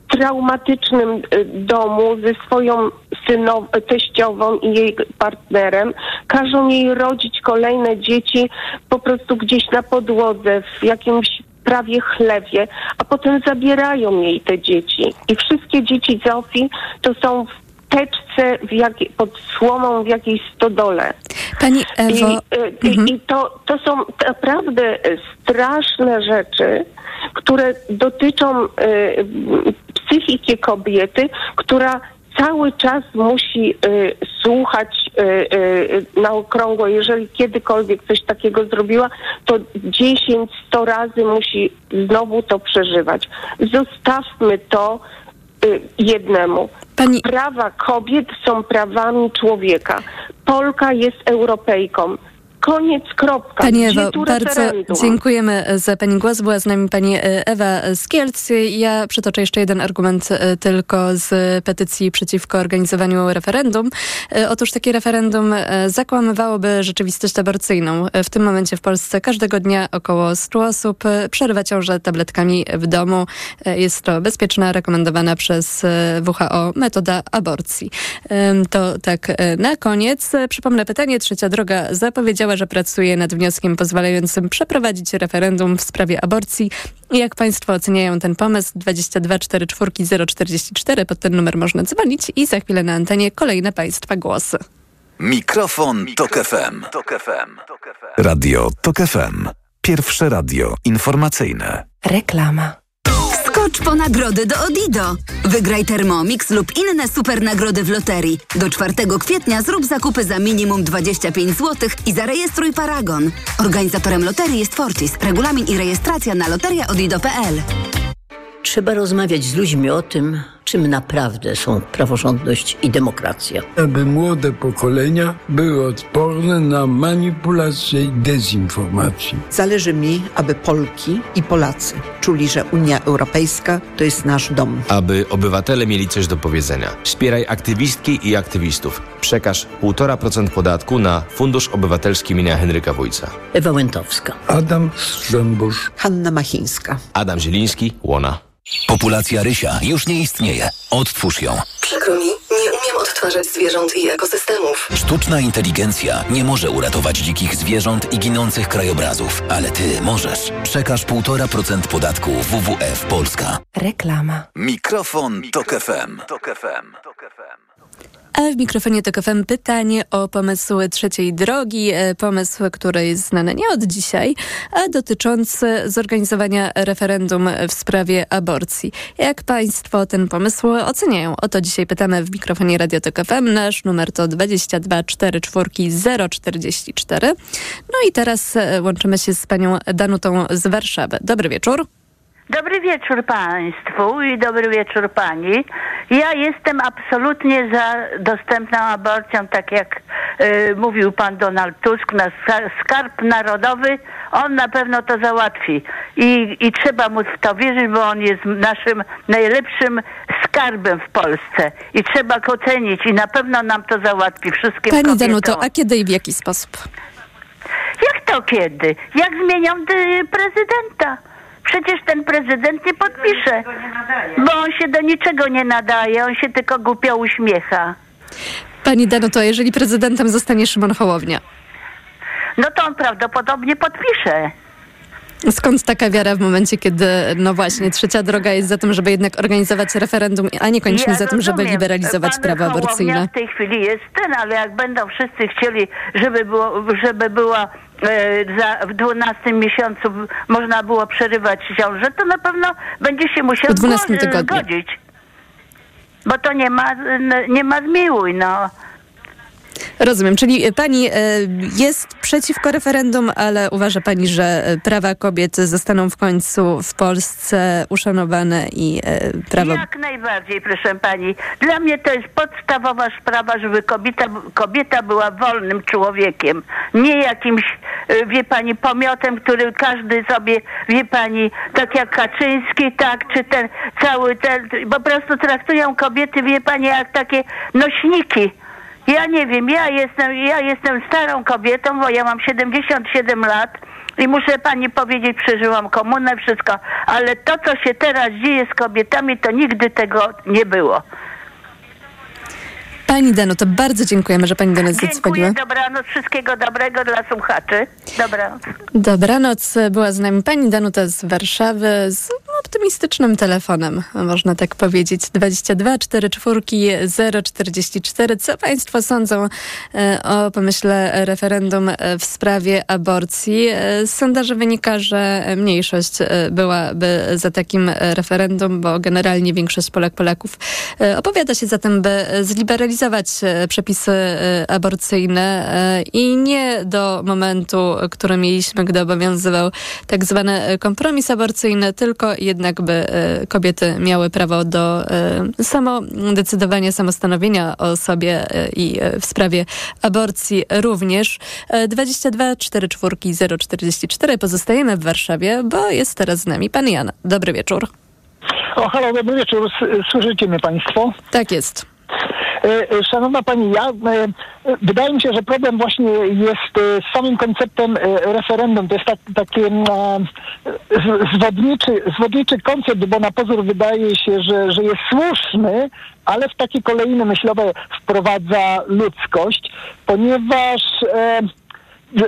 traumatycznym y, domu ze swoją synow- teściową i jej partnerem. Każą jej rodzić kolejne dzieci po prostu gdzieś na podłodze, w jakimś prawie chlewie, a potem zabierają jej te dzieci. I wszystkie dzieci Zofii to są w teczce jakiej, pod słomą w jakiejś stodole. Pani Ewo. I, y, mhm. i to, to są naprawdę straszne rzeczy, które dotyczą y, psychiki kobiety, która cały czas musi y, słuchać y, y, na okrągło. Jeżeli kiedykolwiek coś takiego zrobiła, to 10, 100 razy musi znowu to przeżywać. Zostawmy to y, jednemu. Pani... Prawa kobiet są prawami człowieka. Polka jest Europejką. Koniec, kropka. Pani Ewo, bardzo dziękujemy za Pani głos. Była z nami Pani e, Ewa Skielc. Ja przytoczę jeszcze jeden argument e, tylko z petycji przeciwko organizowaniu referendum. E, otóż takie referendum zakłamywałoby rzeczywistość aborcyjną. W tym momencie w Polsce każdego dnia około 100 osób przerywa ciążę tabletkami w domu. Jest to bezpieczna, rekomendowana przez WHO metoda aborcji. To tak na koniec. Przypomnę pytanie. Trzecia droga zapowiedziała że pracuje nad wnioskiem pozwalającym przeprowadzić referendum w sprawie aborcji. Jak Państwo oceniają ten pomysł? 22 44 044 pod ten numer można dzwonić i za chwilę na antenie kolejne Państwa głosy. Mikrofon, Tok FM. Tok FM. Radio Tok FM. Pierwsze radio informacyjne. Reklama. Skocz po nagrody do Odido. Wygraj Thermomix lub inne super nagrody w loterii. Do 4 kwietnia zrób zakupy za minimum 25 zł i zarejestruj Paragon. Organizatorem loterii jest Fortis. Regulamin i rejestracja na loteriaodido.pl. Trzeba rozmawiać z ludźmi o tym, czym naprawdę są praworządność i demokracja. Aby młode pokolenia były odporne na manipulację i dezinformację. Zależy mi, aby Polki i Polacy czuli, że Unia Europejska to jest nasz dom. Aby obywatele mieli coś do powiedzenia. Wspieraj aktywistki i aktywistów. Przekaż 1,5% podatku na Fundusz Obywatelski imienia Henryka Wójca. Ewa Łętowska. Adam Strzembusz. Hanna Machińska. Adam Zieliński, Łona. Populacja rysia już nie istnieje. Odtwórz ją. Przykro mi, nie umiem odtwarzać zwierząt i ekosystemów. Sztuczna inteligencja nie może uratować dzikich zwierząt i ginących krajobrazów, ale ty możesz. Przekaż 1,5% podatku WWF Polska. Reklama. Mikrofon, Tok FM. Tok FM. A w mikrofonie TOK FM pytanie o pomysł trzeciej drogi. E, pomysł, który jest znany nie od dzisiaj, a dotyczący zorganizowania referendum w sprawie aborcji. Jak Państwo ten pomysł oceniają? O to dzisiaj pytamy w mikrofonie Radio TOK FM. Nasz numer to 22 44 044. No i teraz e, łączymy się z panią Danutą z Warszawy. Dobry wieczór. Dobry wieczór Państwu i dobry wieczór Pani. Ja jestem absolutnie za dostępną aborcją, tak jak y, mówił Pan Donald Tusk, na skarb narodowy, on na pewno to załatwi. I, I trzeba mu w to wierzyć, bo on jest naszym najlepszym skarbem w Polsce. I trzeba go cenić i na pewno nam to załatwi wszystkim Pani kobietom. Danuto, a kiedy i w jaki sposób? Jak to kiedy? Jak zmienią prezydenta? Przecież ten prezydent nie podpisze, bo on się do niczego nie nadaje, on się tylko głupio uśmiecha. Pani Danuto, jeżeli prezydentem zostanie Szymon Hołownia? No to on prawdopodobnie podpisze. Skąd taka wiara w momencie, kiedy, no właśnie, trzecia droga jest za tym, żeby jednak organizować referendum, a niekoniecznie ja za tym, żeby liberalizować Pan prawa aborcyjne? w tej chwili jest ten, ale jak będą wszyscy chcieli, żeby, było, żeby była za, w 12 miesiącu można było przerywać ciążę, to na pewno będzie się musiał W 12 tygodniu. zgodzić. Bo to nie ma, nie ma zmiłuj, no. Rozumiem, czyli pani e, jest przeciwko referendum, ale uważa pani, że prawa kobiet zostaną w końcu w Polsce uszanowane i e, prawo... Jak najbardziej, proszę pani. Dla mnie to jest podstawowa sprawa, żeby kobieta, kobieta była wolnym człowiekiem. Nie jakimś, e, wie pani, pomiotem, który każdy sobie, wie pani, tak jak Kaczyński, tak, czy ten cały ten, po prostu traktują kobiety, wie pani, jak takie nośniki ja nie wiem, ja jestem, ja jestem starą kobietą, bo ja mam 77 lat i muszę pani powiedzieć, przeżyłam komunę, wszystko, ale to, co się teraz dzieje z kobietami, to nigdy tego nie było. Pani Dano, to bardzo dziękujemy, że pani do nas zadzwoniła. Dziękuję, dobranoc, wszystkiego dobrego dla słuchaczy. Dobranoc. Dobranoc, była z nami pani Danuta z Warszawy, z optymistycznym telefonem, można tak powiedzieć. 22 44 044. Co Państwo sądzą e, o pomyśle referendum w sprawie aborcji? Z sondaży wynika, że mniejszość byłaby za takim referendum, bo generalnie większość Polak Polaków opowiada się za tym, by zliberalizować przepisy aborcyjne i nie do momentu, który mieliśmy, gdy obowiązywał tak zwany kompromis aborcyjny, tylko jednak by e, kobiety miały prawo do e, samodecydowania, samostanowienia o sobie e, i w sprawie aborcji również. 22 44 044 pozostajemy w Warszawie, bo jest teraz z nami pan Jan. Dobry wieczór. O, halo, dobry wieczór. Słyszycie mnie państwo? Tak jest. E, e, szanowna Pani, ja, e, wydaje mi się, że problem właśnie jest z samym konceptem referendum. To jest tak, taki zwodniczy, zwodniczy koncept, bo na pozór wydaje się, że, że jest słuszny, ale w takie kolejne myślowe wprowadza ludzkość, ponieważ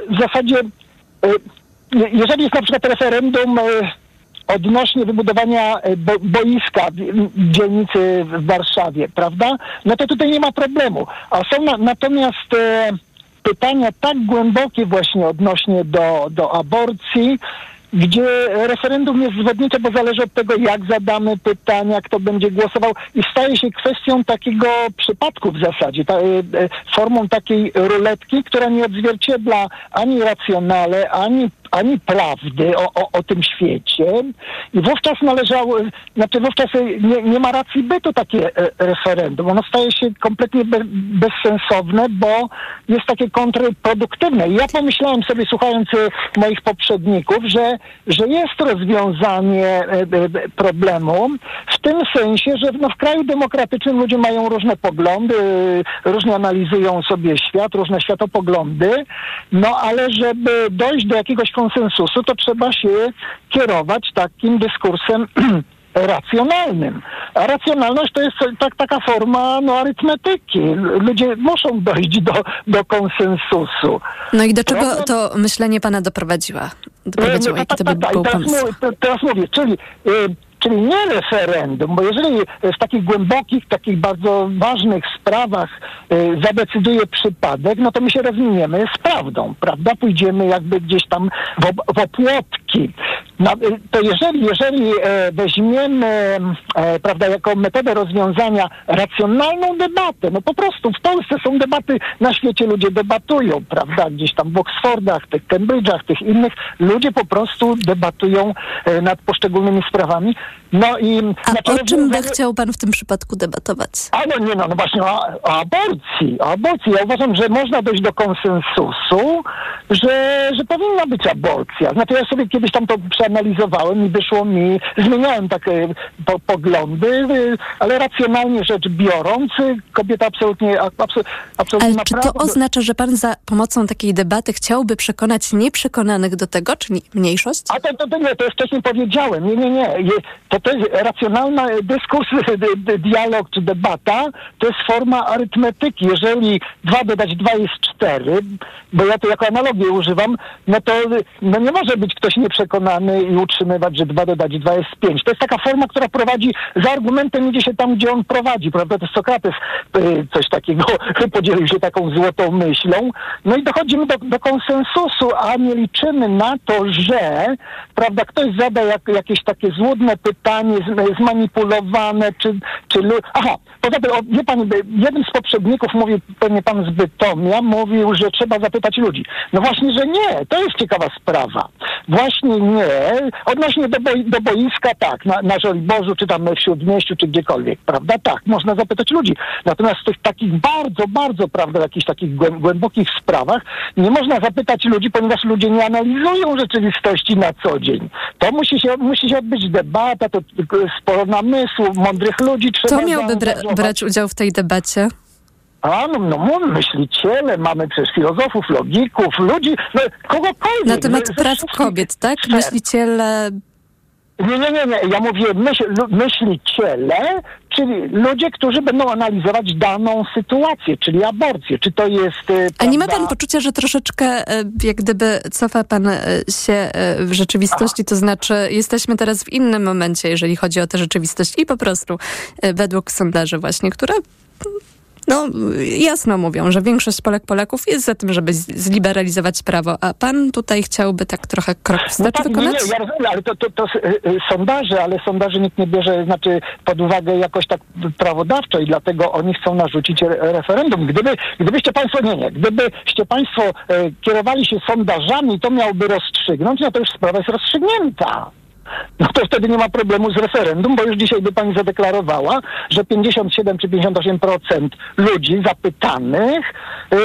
w zasadzie jeżeli jest na przykład referendum odnośnie wybudowania e, bo, boiska w dzielnicy w Warszawie, prawda? No to tutaj nie ma problemu. A są na, natomiast e, pytania tak głębokie właśnie odnośnie do, do aborcji, gdzie referendum jest zwodnicze, bo zależy od tego, jak zadamy pytania, kto będzie głosował i staje się kwestią takiego przypadku w zasadzie, ta, e, e, formą takiej ruletki, która nie odzwierciedla ani racjonale, ani ani prawdy o, o, o, tym świecie i wówczas należało, znaczy wówczas nie, nie ma racji bytu takie e, referendum. Ono staje się kompletnie be, bezsensowne, bo jest takie kontrproduktywne. I ja pomyślałem sobie, słuchając e, moich poprzedników, że, że jest rozwiązanie e, problemu w tym sensie, że no, w kraju demokratycznym ludzie mają różne poglądy, różnie analizują sobie świat, różne światopoglądy, no ale żeby dojść do jakiegoś konsensusu, to trzeba się kierować takim dyskursem racjonalnym. A racjonalność to jest tak, taka forma no, arytmetyki. Ludzie muszą dojść do, do konsensusu. No i do czego to myślenie pana doprowadziła? Doprowadziło, no, jaki to by był teraz, pomysł? teraz mówię, czyli y, czyli nie referendum, bo jeżeli w takich głębokich, takich bardzo ważnych sprawach y, zadecyduje przypadek, no to my się rozwiniemy z prawdą, prawda? Pójdziemy jakby gdzieś tam w, w opłotki. No, y, to jeżeli, jeżeli e, weźmiemy, e, prawda, jako metodę rozwiązania racjonalną debatę, no po prostu w Polsce są debaty, na świecie ludzie debatują, prawda? Gdzieś tam w Oxfordach, tych Cambridge'ach, tych innych, ludzie po prostu debatują e, nad poszczególnymi sprawami. No i A o czym by chciał pan w tym przypadku debatować? A no nie, no, no właśnie o, o aborcji. O aborcji. Ja uważam, że można dojść do konsensusu, że, że powinna być aborcja. Znaczy ja sobie kiedyś tam to przeanalizowałem i wyszło mi, zmieniałem takie po, poglądy, ale racjonalnie rzecz biorąc, kobieta absolutnie, absolutnie, absolutnie Ale czy to oznacza, że pan za pomocą takiej debaty chciałby przekonać nieprzekonanych do tego, czy mniejszość? A to, to, to nie, to już wcześniej powiedziałem. Nie, nie, nie. To, to jest racjonalna dyskurs, dialog czy debata, to jest forma arytmetyki. Jeżeli dwa dodać dwa jest cztery, bo ja to jako analogię używam, no to no nie może być ktoś nieprzekonany i utrzymywać, że dwa dodać dwa jest pięć. To jest taka forma, która prowadzi, za argumentem idzie się tam, gdzie on prowadzi, prawda? To Sokrates y, coś takiego, podzielił się taką złotą myślą. No i dochodzimy do, do konsensusu, a nie liczymy na to, że, prawda, ktoś zada jak, jakieś takie złudne pytanie, zmanipulowane, czy, czy... Aha, poza tym, wie pan, jeden z poprzedników mówił, pewnie pan z Bytomia, mówił, że trzeba zapytać ludzi. No właśnie, że nie. To jest ciekawa sprawa. Właśnie nie. Odnośnie do, boi, do boiska, tak, na, na Żoliborzu, czy tam w Śródmieściu, czy gdziekolwiek, prawda? Tak, można zapytać ludzi. Natomiast w tych takich bardzo, bardzo, prawda, jakichś takich głębokich sprawach nie można zapytać ludzi, ponieważ ludzie nie analizują rzeczywistości na co dzień. To musi się, musi się odbyć debata, to sporo namysłu, mądrych ludzi trzeba Kto miałby bra brać udział w tej debacie? A, no, no mamy myśliciele, mamy przecież filozofów, logików, ludzi, no, kogokolwiek. Na temat praw kobiet, tak? Myśliciele... Nie, nie, nie, nie. Ja mówię myśl, myśliciele, czyli ludzie, którzy będą analizować daną sytuację, czyli aborcję. Czy to jest... e, A nie ma prawda, pan poczucia, że troszeczkę e, jak gdyby cofa pan e, się w rzeczywistości, to znaczy jesteśmy teraz w innym momencie, jeżeli chodzi o tę rzeczywistość i po prostu według sondaży właśnie, które no, jasno mówią, że większość Polek Polaków jest za tym, żeby zliberalizować prawo, a pan tutaj chciałby tak trochę krok No wstecz tak, nie, wykonać? nie, ja rozumiem, ale to, to, to y, sondaże, ale sondaże nikt nie bierze znaczy pod uwagę jakoś tak prawodawczo i dlatego oni chcą narzucić re referendum. Gdyby, gdybyście państwo, nie, nie, gdybyście państwo e, kierowali się sondażami, to miałby rozstrzygnąć, no to już sprawa jest rozstrzygnięta. No to wtedy nie ma problemu z referendum, bo już dzisiaj by pani zadeklarowała, że 57 czy 58% ludzi zapytanych e,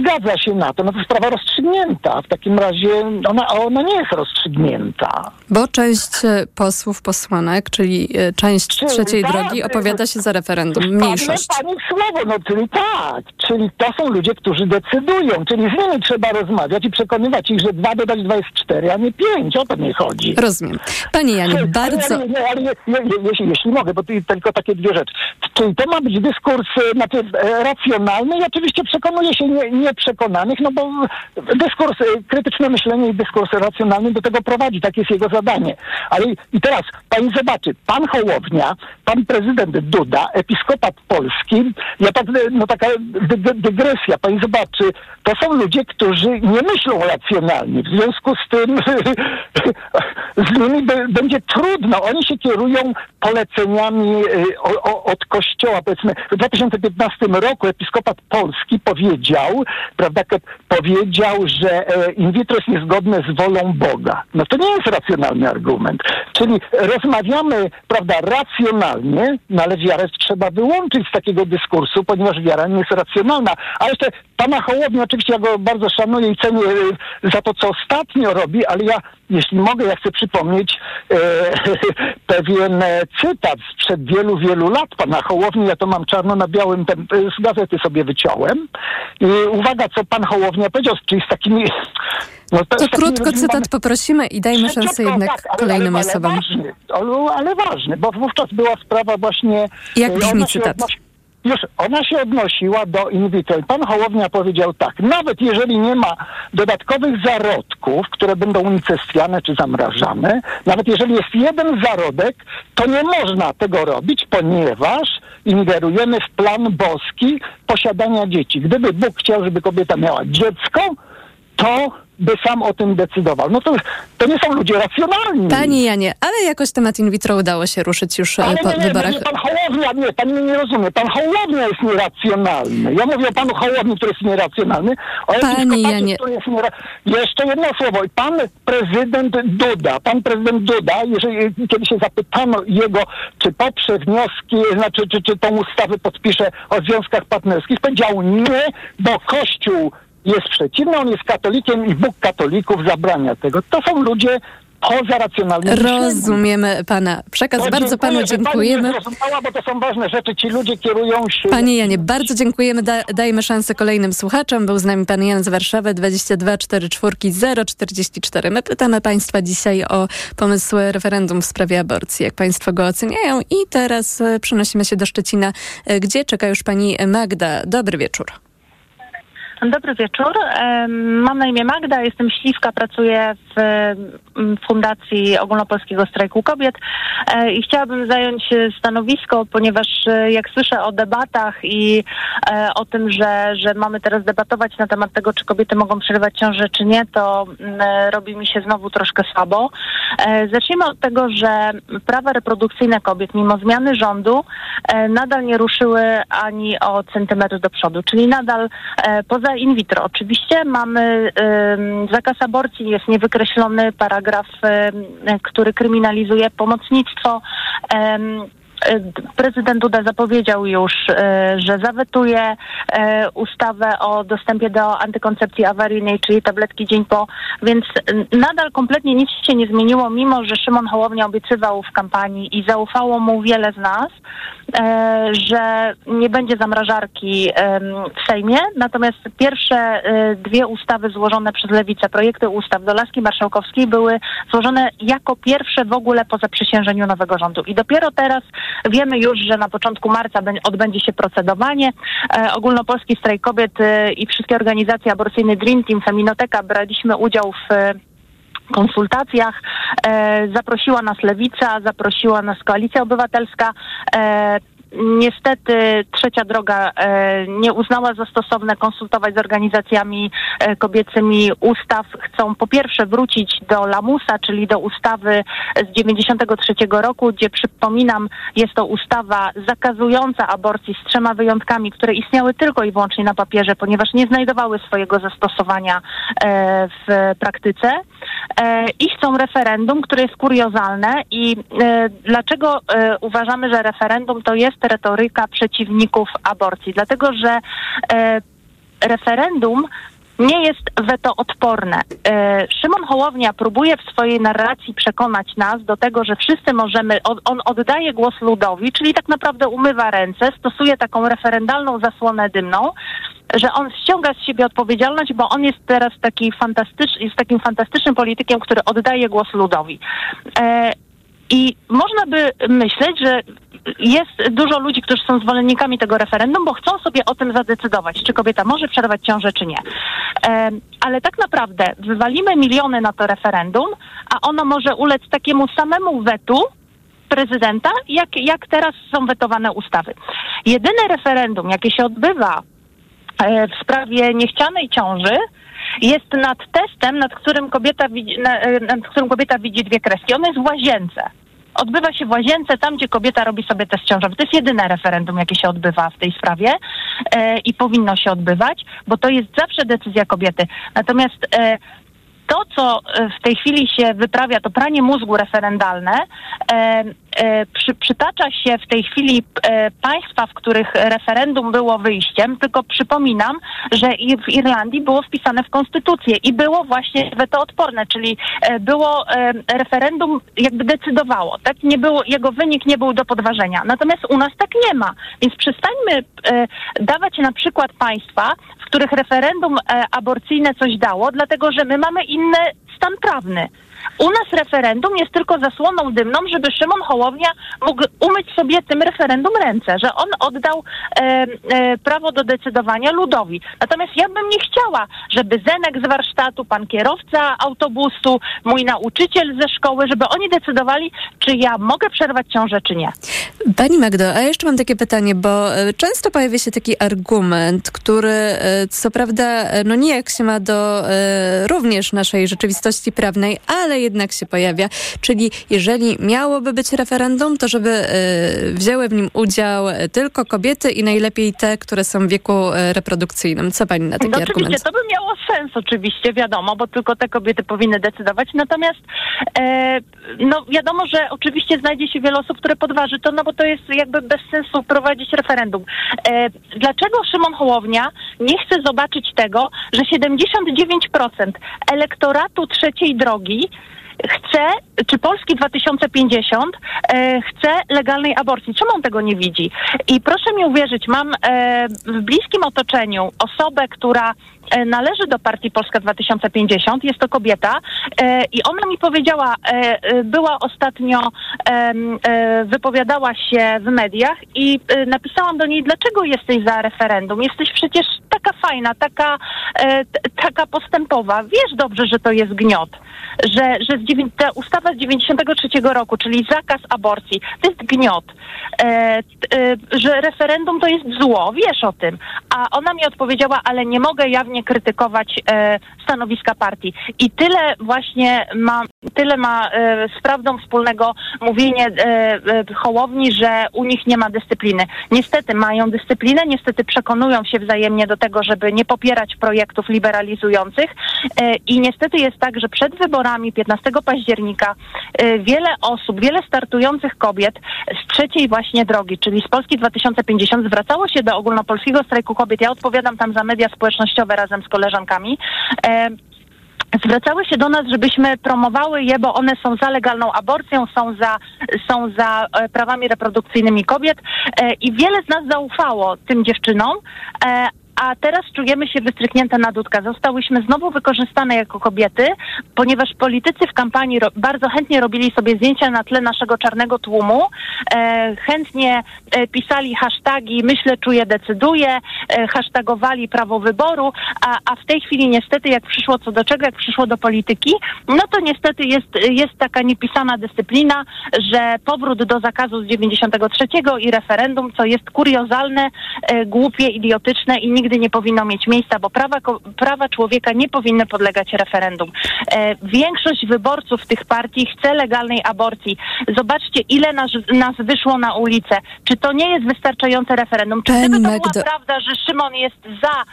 zgadza się na to. No to sprawa rozstrzygnięta. W takim razie ona, ona nie jest rozstrzygnięta. Bo część e, posłów, posłanek, czyli e, część Czyli trzeciej tak, drogi opowiada się za referendum. Mniejszość. pani słowo, no czyli tak. Czyli to są ludzie, którzy decydują. Czyli z nimi trzeba rozmawiać i przekonywać ich, że dwa dodać dwa jest cztery, a nie pięć. O to nie chodzi. Rozumiem. Panie Janie, Ale- bardzo... Ale, nie, ale je, je, je, jeśli, jeśli mogę, bo tylko takie dwie rzeczy. Czyli to ma być dyskurs e, znaczy, e, racjonalny i oczywiście przekonuje się nie, nieprzekonanych, no bo dyskurs, e, krytyczne myślenie i dyskurs racjonalny do tego prowadzi. Tak jest jego zadanie. Ale i- teraz pani zobaczy, pan Hołownia, pan prezydent Duda, episkopat polski, ja tak, no taka dy, dy, dygresja, pani zobaczy, to są ludzie, którzy nie myślą racjonalnie. W związku z tym z nimi be- będzie trudno. Oni się kierują poleceniami y, o, o, od kościoła. Powiedzmy, w 2015 roku episkopat polski powiedział, prawda, powiedział, że e, in vitro jest niezgodne z wolą Boga. No to nie jest racjonalny argument. Czyli rozmawiamy, prawda, racjonalnie, no ale wiarę trzeba wyłączyć z takiego dyskursu, ponieważ wiara nie jest racjonalna. A jeszcze pana Hołownia, oczywiście ja go bardzo szanuję i cenię e, za to, co ostatnio robi, ale ja, jeśli mogę, ja chcę przypomnieć pewien e, cytat sprzed wielu, wielu lat pana Hołowni. Ja to mam czarno na białym, e, z gazety sobie wyciąłem. I uwaga, co pan Hołownia powiedział, czyli z takimi... No, To takimi krótko ludźmi cytat mamy- poprosimy i dajmy szansę jednak tak, ale- kolejnym ale, osobom. Ale ważny, ale, ważny, bo wówczas była sprawa właśnie... Jak e, brzmi cytat? odnosi- Już, ona się odnosiła do in vitro. Pan Hołownia powiedział tak, nawet jeżeli nie ma dodatkowych zarodków, które będą unicestwiane czy zamrażane, nawet jeżeli jest jeden zarodek, to nie można tego robić, ponieważ ingerujemy w plan boski posiadania dzieci. Gdyby Bóg chciał, żeby kobieta miała dziecko, to by sam o tym decydował. No to, to nie są ludzie racjonalni. Panie Janie, ale jakoś temat in vitro udało się ruszyć już e, Ale po nie, nie, wyborach. nie, pan Hołownia, nie, pan mnie nie rozumie. Pan Hołownia jest nieracjonalny. Ja mówię o panu Hołowni, który jest nieracjonalny. O episkopacie, Janie. który jest niera... Jeszcze jedno słowo. Pan prezydent Duda, pan prezydent Duda, jeżeli kiedy się zapytano jego, czy poprze wnioski, znaczy, czy, czy tą ustawę podpisze o związkach partnerskich, powiedział nie, bo Kościół jest przeciwny, on jest katolikiem i Bóg katolików zabrania tego. To są ludzie poza racjonalnymi myśleniem. Rozumiemy pana przekaz. No, Bardzo panu dziękuję, że dziękujemy. Pani bo to są ważne rzeczy. Ci ludzie kierują się... Panie Janie, bardzo dziękujemy. Da, dajmy szansę kolejnym słuchaczom. Był z nami pan Jan z Warszawy, 22 44 044. My pytamy państwa dzisiaj o pomysł referendum w sprawie aborcji. Jak państwo go oceniają? I teraz e, przenosimy się do Szczecina, e, gdzie czeka już pani Magda. Dobry wieczór. Dobry wieczór. Mam na imię Magda, jestem śliwka, pracuję w em, Fundacji Ogólnopolskiego Strajku Kobiet e, i chciałabym zająć stanowisko, ponieważ e, jak słyszę o debatach i e, o tym, że, że mamy teraz debatować na temat tego, czy kobiety mogą przerywać ciążę, czy nie, to mm, robi mi się znowu troszkę słabo. Zacznijmy od tego, że prawa reprodukcyjne kobiet, mimo zmiany rządu, nadal nie ruszyły ani o centymetr do przodu, czyli nadal e, in vitro. Oczywiście mamy zakaz aborcji, jest niewykreślony paragraf, który kryminalizuje pomocnictwo. E, Prezydent Duda zapowiedział już, e, że zawetuje e, ustawę o dostępie do antykoncepcji awaryjnej, czyli tabletki dzień po, więc nadal kompletnie nic się nie zmieniło, mimo że Szymon Hołownia obiecywał w kampanii i zaufało mu wiele z nas, że nie będzie zamrażarki w Sejmie. Natomiast pierwsze dwie ustawy złożone przez Lewicę, projekty ustaw do Laski Marszałkowskiej były złożone jako pierwsze w ogóle po zaprzysiężeniu nowego rządu. I dopiero teraz Wiemy już, że na początku marca odbędzie się procedowanie. E, ogólnopolski strajk kobiet e, i wszystkie organizacje aborcyjne Dream Team, Feminoteka braliśmy udział w konsultacjach. E, zaprosiła nas Lewica, zaprosiła nas Koalicja Obywatelska. Niestety trzecia droga e, nie uznała za stosowne konsultować z organizacjami e, kobiecymi ustaw. Chcą po pierwsze wrócić do lamusa, czyli do ustawy z 93 roku, gdzie przypominam jest to ustawa zakazująca aborcji z trzema wyjątkami, które istniały tylko i wyłącznie na papierze, ponieważ nie znajdowały swojego zastosowania e, w praktyce. I chcą referendum, które jest kuriozalne i dlaczego uważamy, że referendum to jest retoryka przeciwników aborcji, dlatego że e, referendum nie jest weto odporne. E, Szymon Hołownia próbuje w swojej narracji przekonać nas do tego, że wszyscy możemy, on, on oddaje głos ludowi, czyli tak naprawdę umywa ręce, stosuje taką referendalną zasłonę dymną, że on ściąga z siebie odpowiedzialność, bo on jest teraz taki fantastyczny, jest takim fantastycznym politykiem, który oddaje głos ludowi. E, i można by myśleć, że jest dużo ludzi, którzy są zwolennikami tego referendum, bo chcą sobie o tym zadecydować, czy kobieta może przerwać ciążę, czy nie. ale tak naprawdę wywalimy miliony na to referendum, a ono może ulec takiemu samemu wetu prezydenta, jak, jak teraz są wetowane ustawy. Jedyne referendum, jakie się odbywa e, w sprawie niechcianej ciąży, jest nad testem, nad którym kobieta widzi, nad którym kobieta widzi dwie kreski. Ono jest w łazience odbywa się w łazience, tam gdzie kobieta robi sobie test ciążowy. To jest jedyne referendum, jakie się odbywa w tej sprawie e, i powinno się odbywać, bo to jest zawsze decyzja kobiety. Natomiast e, to, co w tej chwili się wyprawia, to pranie mózgu referendalne, e, E, przy, przytacza się w tej chwili e, państwa, w których referendum było wyjściem, tylko przypominam, że w Irlandii było wpisane w konstytucję i było właśnie weto odporne, czyli e, było referendum jakby decydowało, tak? Nie było, jego wynik nie był do podważenia. Natomiast u nas tak nie ma, więc przestańmy dawać na przykład państwa, których referendum aborcyjne coś dało, dlatego że my mamy inny stan prawny. U nas referendum jest tylko zasłoną dymną, żeby Szymon Hołownia mógł umyć sobie tym referendum ręce, że on oddał e, e, prawo do decydowania ludowi. Natomiast ja bym nie chciała, żeby Zenek z warsztatu, pan kierowca autobusu, mój nauczyciel ze szkoły, żeby oni decydowali, czy ja mogę przerwać ciążę, czy nie. Pani Magdo, a jeszcze mam takie pytanie, bo e, często pojawia się taki argument, który e, co prawda no nijak się ma do e, również naszej rzeczywistości prawnej, ale jednak się pojawia. Czyli jeżeli miałoby być referendum, to żeby y, wzięły w nim udział tylko kobiety i najlepiej te, które są w wieku y, reprodukcyjnym. Co pani na taki no, argument? Oczywiście, to by miało sens oczywiście, wiadomo, bo tylko te kobiety powinny decydować. Natomiast e, no wiadomo, że oczywiście znajdzie się wiele osób, które podważy to, no bo to jest jakby bez sensu prowadzić referendum. E, dlaczego Szymon Hołownia nie chce zobaczyć tego, że 79% elektoratu trzeciej drogi chce, czy Polski 2050 e, chce legalnej aborcji. Czemu on tego nie widzi? I proszę mi uwierzyć, mam e, w bliskim otoczeniu osobę, która należy do partii Polska 2050, jest to kobieta e, i ona mi powiedziała, e, e była ostatnio, wypowiadała się w mediach i napisałam do niej, dlaczego jesteś za referendum? Jesteś przecież taka fajna, taka, taka postępowa. Wiesz dobrze, że to jest gniot że, że ta ustawa z 93 roku, czyli zakaz aborcji, to jest gniot, e, e, że referendum to jest zło, wiesz o tym. A ona mi odpowiedziała, ale nie mogę jawnie krytykować e, stanowiska partii. I tyle właśnie ma, tyle ma e, z prawdą wspólnego mówienie e, Hołowni, że u nich nie ma dyscypliny. Niestety mają dyscyplinę, niestety przekonują się wzajemnie do tego, żeby nie popierać projektów liberalizujących i niestety jest tak, że przed wyborami 15 października wiele osób, wiele startujących kobiet z trzeciej właśnie drogi, czyli z Polski 2050 zwracało się do ogólnopolskiego strajku kobiet. Ja odpowiadam tam za media społecznościowe razem z koleżankami. Zwracały się do nas, żebyśmy promowały je, bo one są za legalną aborcją, są za, są za e, prawami reprodukcyjnymi kobiet. E, i wiele z nas zaufało tym dziewczynom, e, a teraz czujemy się wystryknięte na dudka. Zostałyśmy znowu wykorzystane jako kobiety, ponieważ politycy w kampanii bardzo chętnie robili sobie zdjęcia na tle naszego czarnego tłumu, e, chętnie e, pisali hashtagi myślę, czuję, decyduję, e, hashtagowali prawo wyboru, a, a w tej chwili niestety jak przyszło co do czego, jak przyszło do polityki, no to niestety jest, jest taka niepisana dyscyplina, że powrót do zakazu z 93 i referendum, co jest kuriozalne, e, głupie, idiotyczne i nigdy nie powinno mieć miejsca, bo prawa, prawa człowieka nie powinny podlegać referendum. E, większość wyborców tych partii chce legalnej aborcji. Zobaczcie, ile nas, nas wyszło na ulicę. Czy to nie jest wystarczające referendum? Czy Pani gdyby to była prawda, że Szymon jest za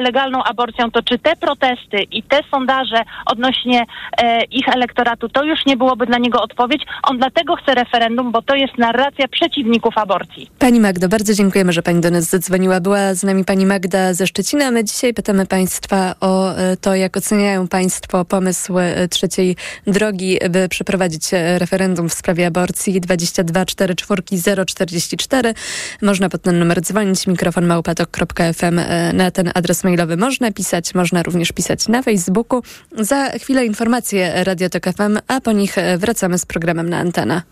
legalną aborcją, to czy te protesty i te sondaże odnośnie e, ich elektoratu, to już nie byłoby dla niego odpowiedź. On dlatego chce referendum, bo to jest narracja przeciwników aborcji. Pani Magdo, bardzo dziękujemy, że Pani do nas zadzwoniła. Była z nami Pani Magda ze Szczecina. My dzisiaj pytamy Państwa o e, to, jak oceniają Państwo pomysł e, trzeciej drogi, by przeprowadzić e, referendum w sprawie aborcji 22 44 044. Można pod ten numer dzwonić, mikrofon małpatok.fm. E, Na ten adres mailowy można pisać, można również pisać na Facebooku. Za chwilę informacje Radio Tok FM, a po nich e, wracamy z programem na antenę.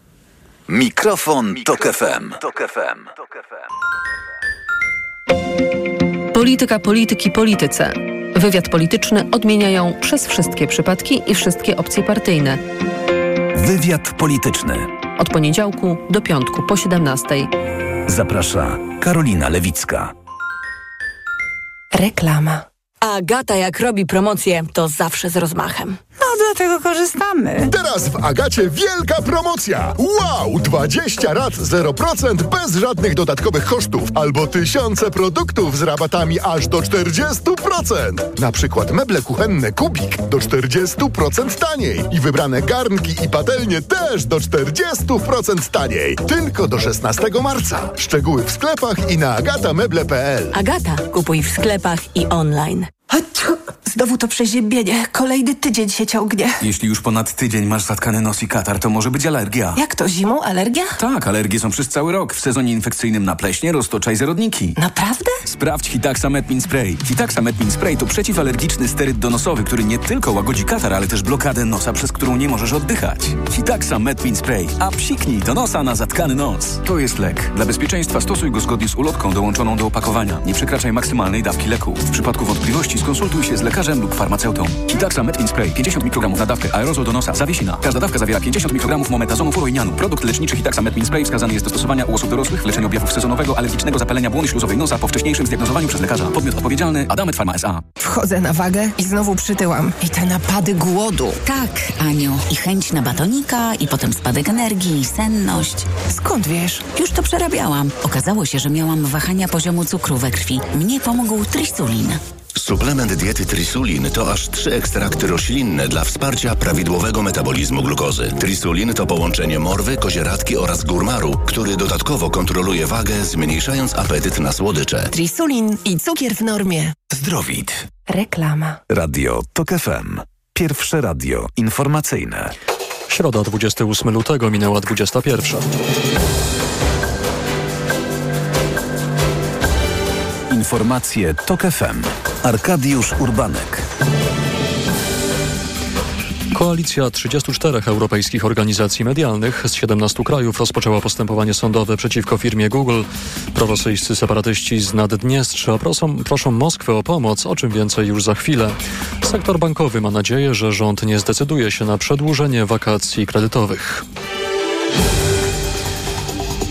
Mikrofon, Tok FM. Polityka, polityki, polityce. Wywiad polityczny odmieniają przez wszystkie przypadki i wszystkie opcje partyjne. Wywiad polityczny. Od poniedziałku do piątku po 17. Zaprasza Karolina Lewicka. Reklama. Agata jak robi promocję, to zawsze z rozmachem. No dlatego korzystamy. Teraz w Agacie wielka promocja! Wow! 20 rat 0% bez żadnych dodatkowych kosztów albo tysiące produktów z rabatami aż do 40%. Na przykład meble kuchenne Kubik do 40% taniej i wybrane garnki i patelnie też do 40% taniej. Tylko do 16 marca. Szczegóły w sklepach i na agatameble.pl. Agata, kupuj w sklepach i online. Znowu to przeziębienie. Kolejny tydzień się ciągnie. Jeśli już ponad tydzień masz zatkany nos i katar, to może być alergia. Jak to, zimą alergia? Tak, alergie są przez cały rok. W sezonie infekcyjnym na pleśnie, roztocza i zarodniki. Naprawdę? Sprawdź Hitaxa Metmin Spray. Hitaxa Metmin Spray to przeciwalergiczny steryd donosowy, który nie tylko łagodzi katar, ale też blokadę nosa, przez którą nie możesz oddychać. Hitaxa Metmin Spray. A psiknij do nosa na zatkany nos. To jest lek. Dla bezpieczeństwa stosuj go zgodnie z ulotką dołączoną do opakowania. Nie przekraczaj maksymalnej dawki leku. W przypadku wątpliwości skonsultuj się z lekarzem lub farmaceutą. Hitaxa Metmin Spray 50 mikrogramów na dawkę, aerozol do nosa, zawiesina. Każda dawka zawiera 50 mikrogramów mometazonu furoinianu. Produkt leczniczy Hitaxa Metmin Spray wskazany jest do stosowania u osób dorosłych w leczeniu objawów sezonowego alergicznego zapalenia błony śluzowej nosa po wcześniejszym zdiagnozowaniu przez lekarza. Podmiot odpowiedzialny Adamet Pharma S.A. Wchodzę na wagę i znowu przytyłam. I te napady głodu. Tak, Aniu. I chęć na batonika, i potem spadek energii, i senność. Skąd wiesz? Już to przerabiałam. Okazało się, że miałam wahania poziomu cukru we krwi. Mnie pomógł trisulin. Suplement diety Trisulin to aż trzy ekstrakty roślinne dla wsparcia prawidłowego metabolizmu glukozy. Trisulin to połączenie morwy, kozieradki oraz górmaru, który dodatkowo kontroluje wagę, zmniejszając apetyt na słodycze. Trisulin i cukier w normie. Zdrowit. Reklama. Radio TOK FM. Pierwsze radio informacyjne. Środa 28 lutego minęła 21. Informacje TOK FM. Arkadiusz Urbanek. Koalicja 34 europejskich organizacji medialnych z 17 krajów rozpoczęła postępowanie sądowe przeciwko firmie Google. Prorosyjscy separatyści z Naddniestrza proszą, proszą Moskwę o pomoc, o czym więcej już za chwilę. Sektor bankowy ma nadzieję, że rząd nie zdecyduje się na przedłużenie wakacji kredytowych.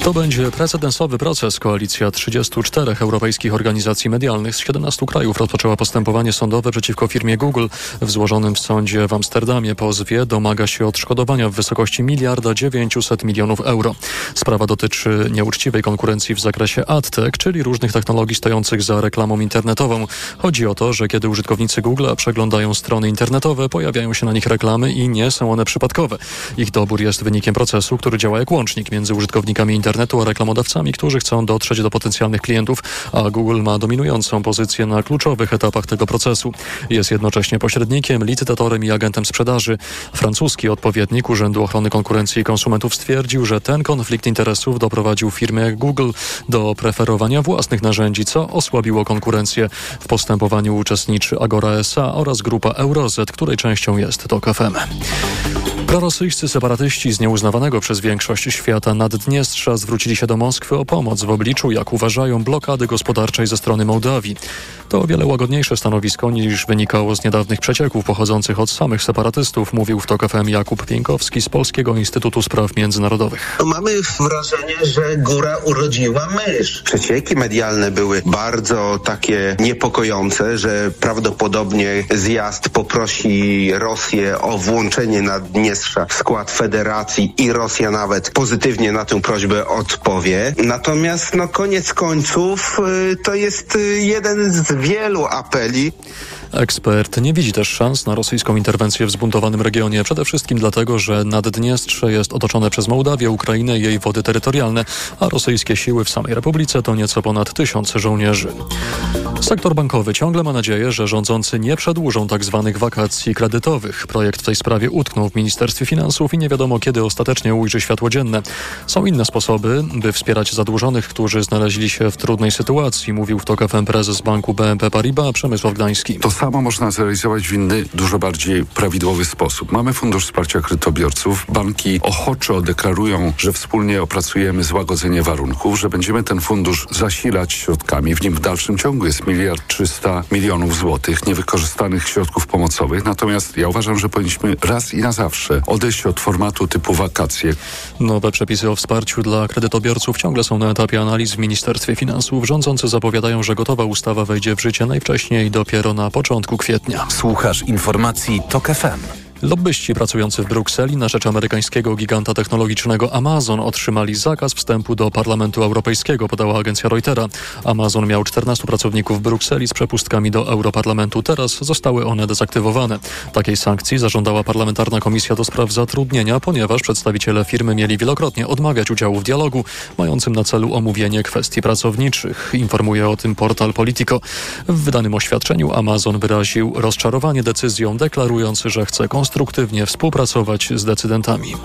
To będzie precedensowy proces. Koalicja 34 europejskich organizacji medialnych z 17 krajów rozpoczęła postępowanie sądowe przeciwko firmie Google. W złożonym w sądzie w Amsterdamie pozwie domaga się odszkodowania w wysokości miliarda 900 milionów euro. Sprawa dotyczy nieuczciwej konkurencji w zakresie AdTech, czyli różnych technologii stojących za reklamą internetową. Chodzi o to, że kiedy użytkownicy Google przeglądają strony internetowe, pojawiają się na nich reklamy i nie są one przypadkowe. Ich dobór jest wynikiem procesu, który działa jak łącznik między użytkownikami internetu internetu, a reklamodawcami, którzy chcą dotrzeć do potencjalnych klientów, a Google ma dominującą pozycję na kluczowych etapach tego procesu. Jest jednocześnie pośrednikiem, licytatorem i agentem sprzedaży. Francuski odpowiednik Urzędu Ochrony Konkurencji i Konsumentów stwierdził, że ten konflikt interesów doprowadził firmę Google do preferowania własnych narzędzi, co osłabiło konkurencję. W postępowaniu uczestniczy Agora SA oraz grupa Eurozet, której częścią jest TOK FM. Prorosyjscy separatyści z nieuznawanego przez większość świata Naddniestrza zwrócili się do Moskwy o pomoc w obliczu, jak uważają, blokady gospodarczej ze strony Mołdawii. To o wiele łagodniejsze stanowisko niż wynikało z niedawnych przecieków pochodzących od samych separatystów, mówił w TOK FM Jakub Pieńkowski z Polskiego Instytutu Spraw Międzynarodowych. Mamy wrażenie, że góra urodziła mysz. Przecieki medialne były bardzo takie niepokojące, że prawdopodobnie zjazd poprosi Rosję o włączenie Naddniestrza w skład federacji i Rosja nawet pozytywnie na tę prośbę odpowie. Natomiast no koniec końców y, to jest y, jeden z wielu apeli. Ekspert nie widzi też szans na rosyjską interwencję w zbuntowanym regionie, przede wszystkim dlatego, że Naddniestrze jest otoczone przez Mołdawię, Ukrainę i jej wody terytorialne, a rosyjskie siły w samej Republice to nieco ponad tysiąc żołnierzy. Sektor bankowy ciągle ma nadzieję, że rządzący nie przedłużą tzw. Tak wakacji kredytowych. Projekt w tej sprawie utknął w Ministerstwie Finansów i nie wiadomo kiedy ostatecznie ujrzy światło dzienne. Są inne sposoby, by wspierać zadłużonych, którzy znaleźli się w trudnej sytuacji, mówił w TOK FM prezes banku BNP Paribas Przemysław Gdański. To samo można zrealizować w inny, dużo bardziej prawidłowy sposób. Mamy Fundusz Wsparcia Kredytobiorców. Banki ochoczo deklarują, że wspólnie opracujemy złagodzenie warunków, że będziemy ten fundusz zasilać środkami. W nim w dalszym ciągu jest miliard trzysta milionów złotych niewykorzystanych środków pomocowych. Natomiast ja uważam, że powinniśmy raz i na zawsze odejść od formatu typu wakacje. Nowe przepisy o wsparciu dla kredytobiorców ciągle są na etapie analiz w Ministerstwie Finansów. Rządzący zapowiadają, że gotowa ustawa wejdzie w życie najwcześniej dopiero na początku kwietnia. Słuchasz informacji TOK FM. Lobbyści pracujący w Brukseli na rzecz amerykańskiego giganta technologicznego Amazon otrzymali zakaz wstępu do Parlamentu Europejskiego, podała agencja Reutera. Amazon miał 14 pracowników w Brukseli z przepustkami do Europarlamentu. Teraz zostały one dezaktywowane. Takiej sankcji zażądała parlamentarna komisja do spraw zatrudnienia, ponieważ przedstawiciele firmy mieli wielokrotnie odmawiać udziału w dialogu mającym na celu omówienie kwestii pracowniczych. Informuje o tym portal Politico. W wydanym oświadczeniu Amazon wyraził rozczarowanie decyzją, deklarując, że chce konstruować konstruktywnie współpracować z decydentami.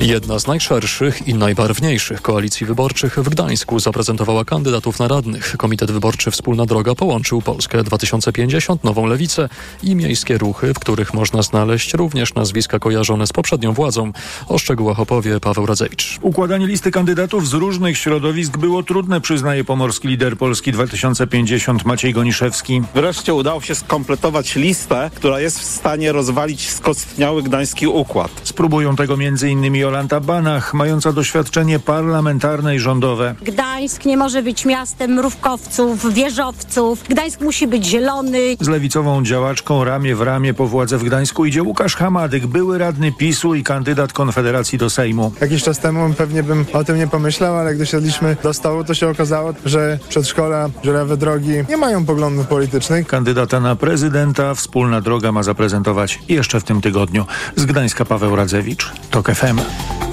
Jedna z najszerszych i najbarwniejszych koalicji wyborczych w Gdańsku zaprezentowała kandydatów na radnych. Komitet Wyborczy Wspólna Droga połączył Polskę 2050, Nową Lewicę i miejskie ruchy, w których można znaleźć również nazwiska kojarzone z poprzednią władzą. O szczegółach opowie Paweł Radzewicz. Układanie listy kandydatów z różnych środowisk było trudne, przyznaje pomorski lider Polski 2050 Maciej Goniszewski. Wreszcie udało się skompletować listę, która jest w stanie rozwalić skostniały gdański układ. Spróbują tego m.in. Jolanta Banach, mająca doświadczenie parlamentarne i rządowe. Gdańsk nie może być miastem mrówkowców, wieżowców. Gdańsk musi być zielony. Z lewicową działaczką ramię w ramię po władzę w Gdańsku idzie Łukasz Hamadyk, były radny PiSu i kandydat Konfederacji do Sejmu. Jakiś czas temu pewnie bym o tym nie pomyślał, ale gdy siedliśmy do stołu, to się okazało, że przedszkola, żurawe drogi nie mają poglądów politycznych. Kandydata na prezydenta Wspólna Droga ma zaprezentować jeszcze w tym tygodniu. Z Gdańska Paweł Radzewicz, TOK FM.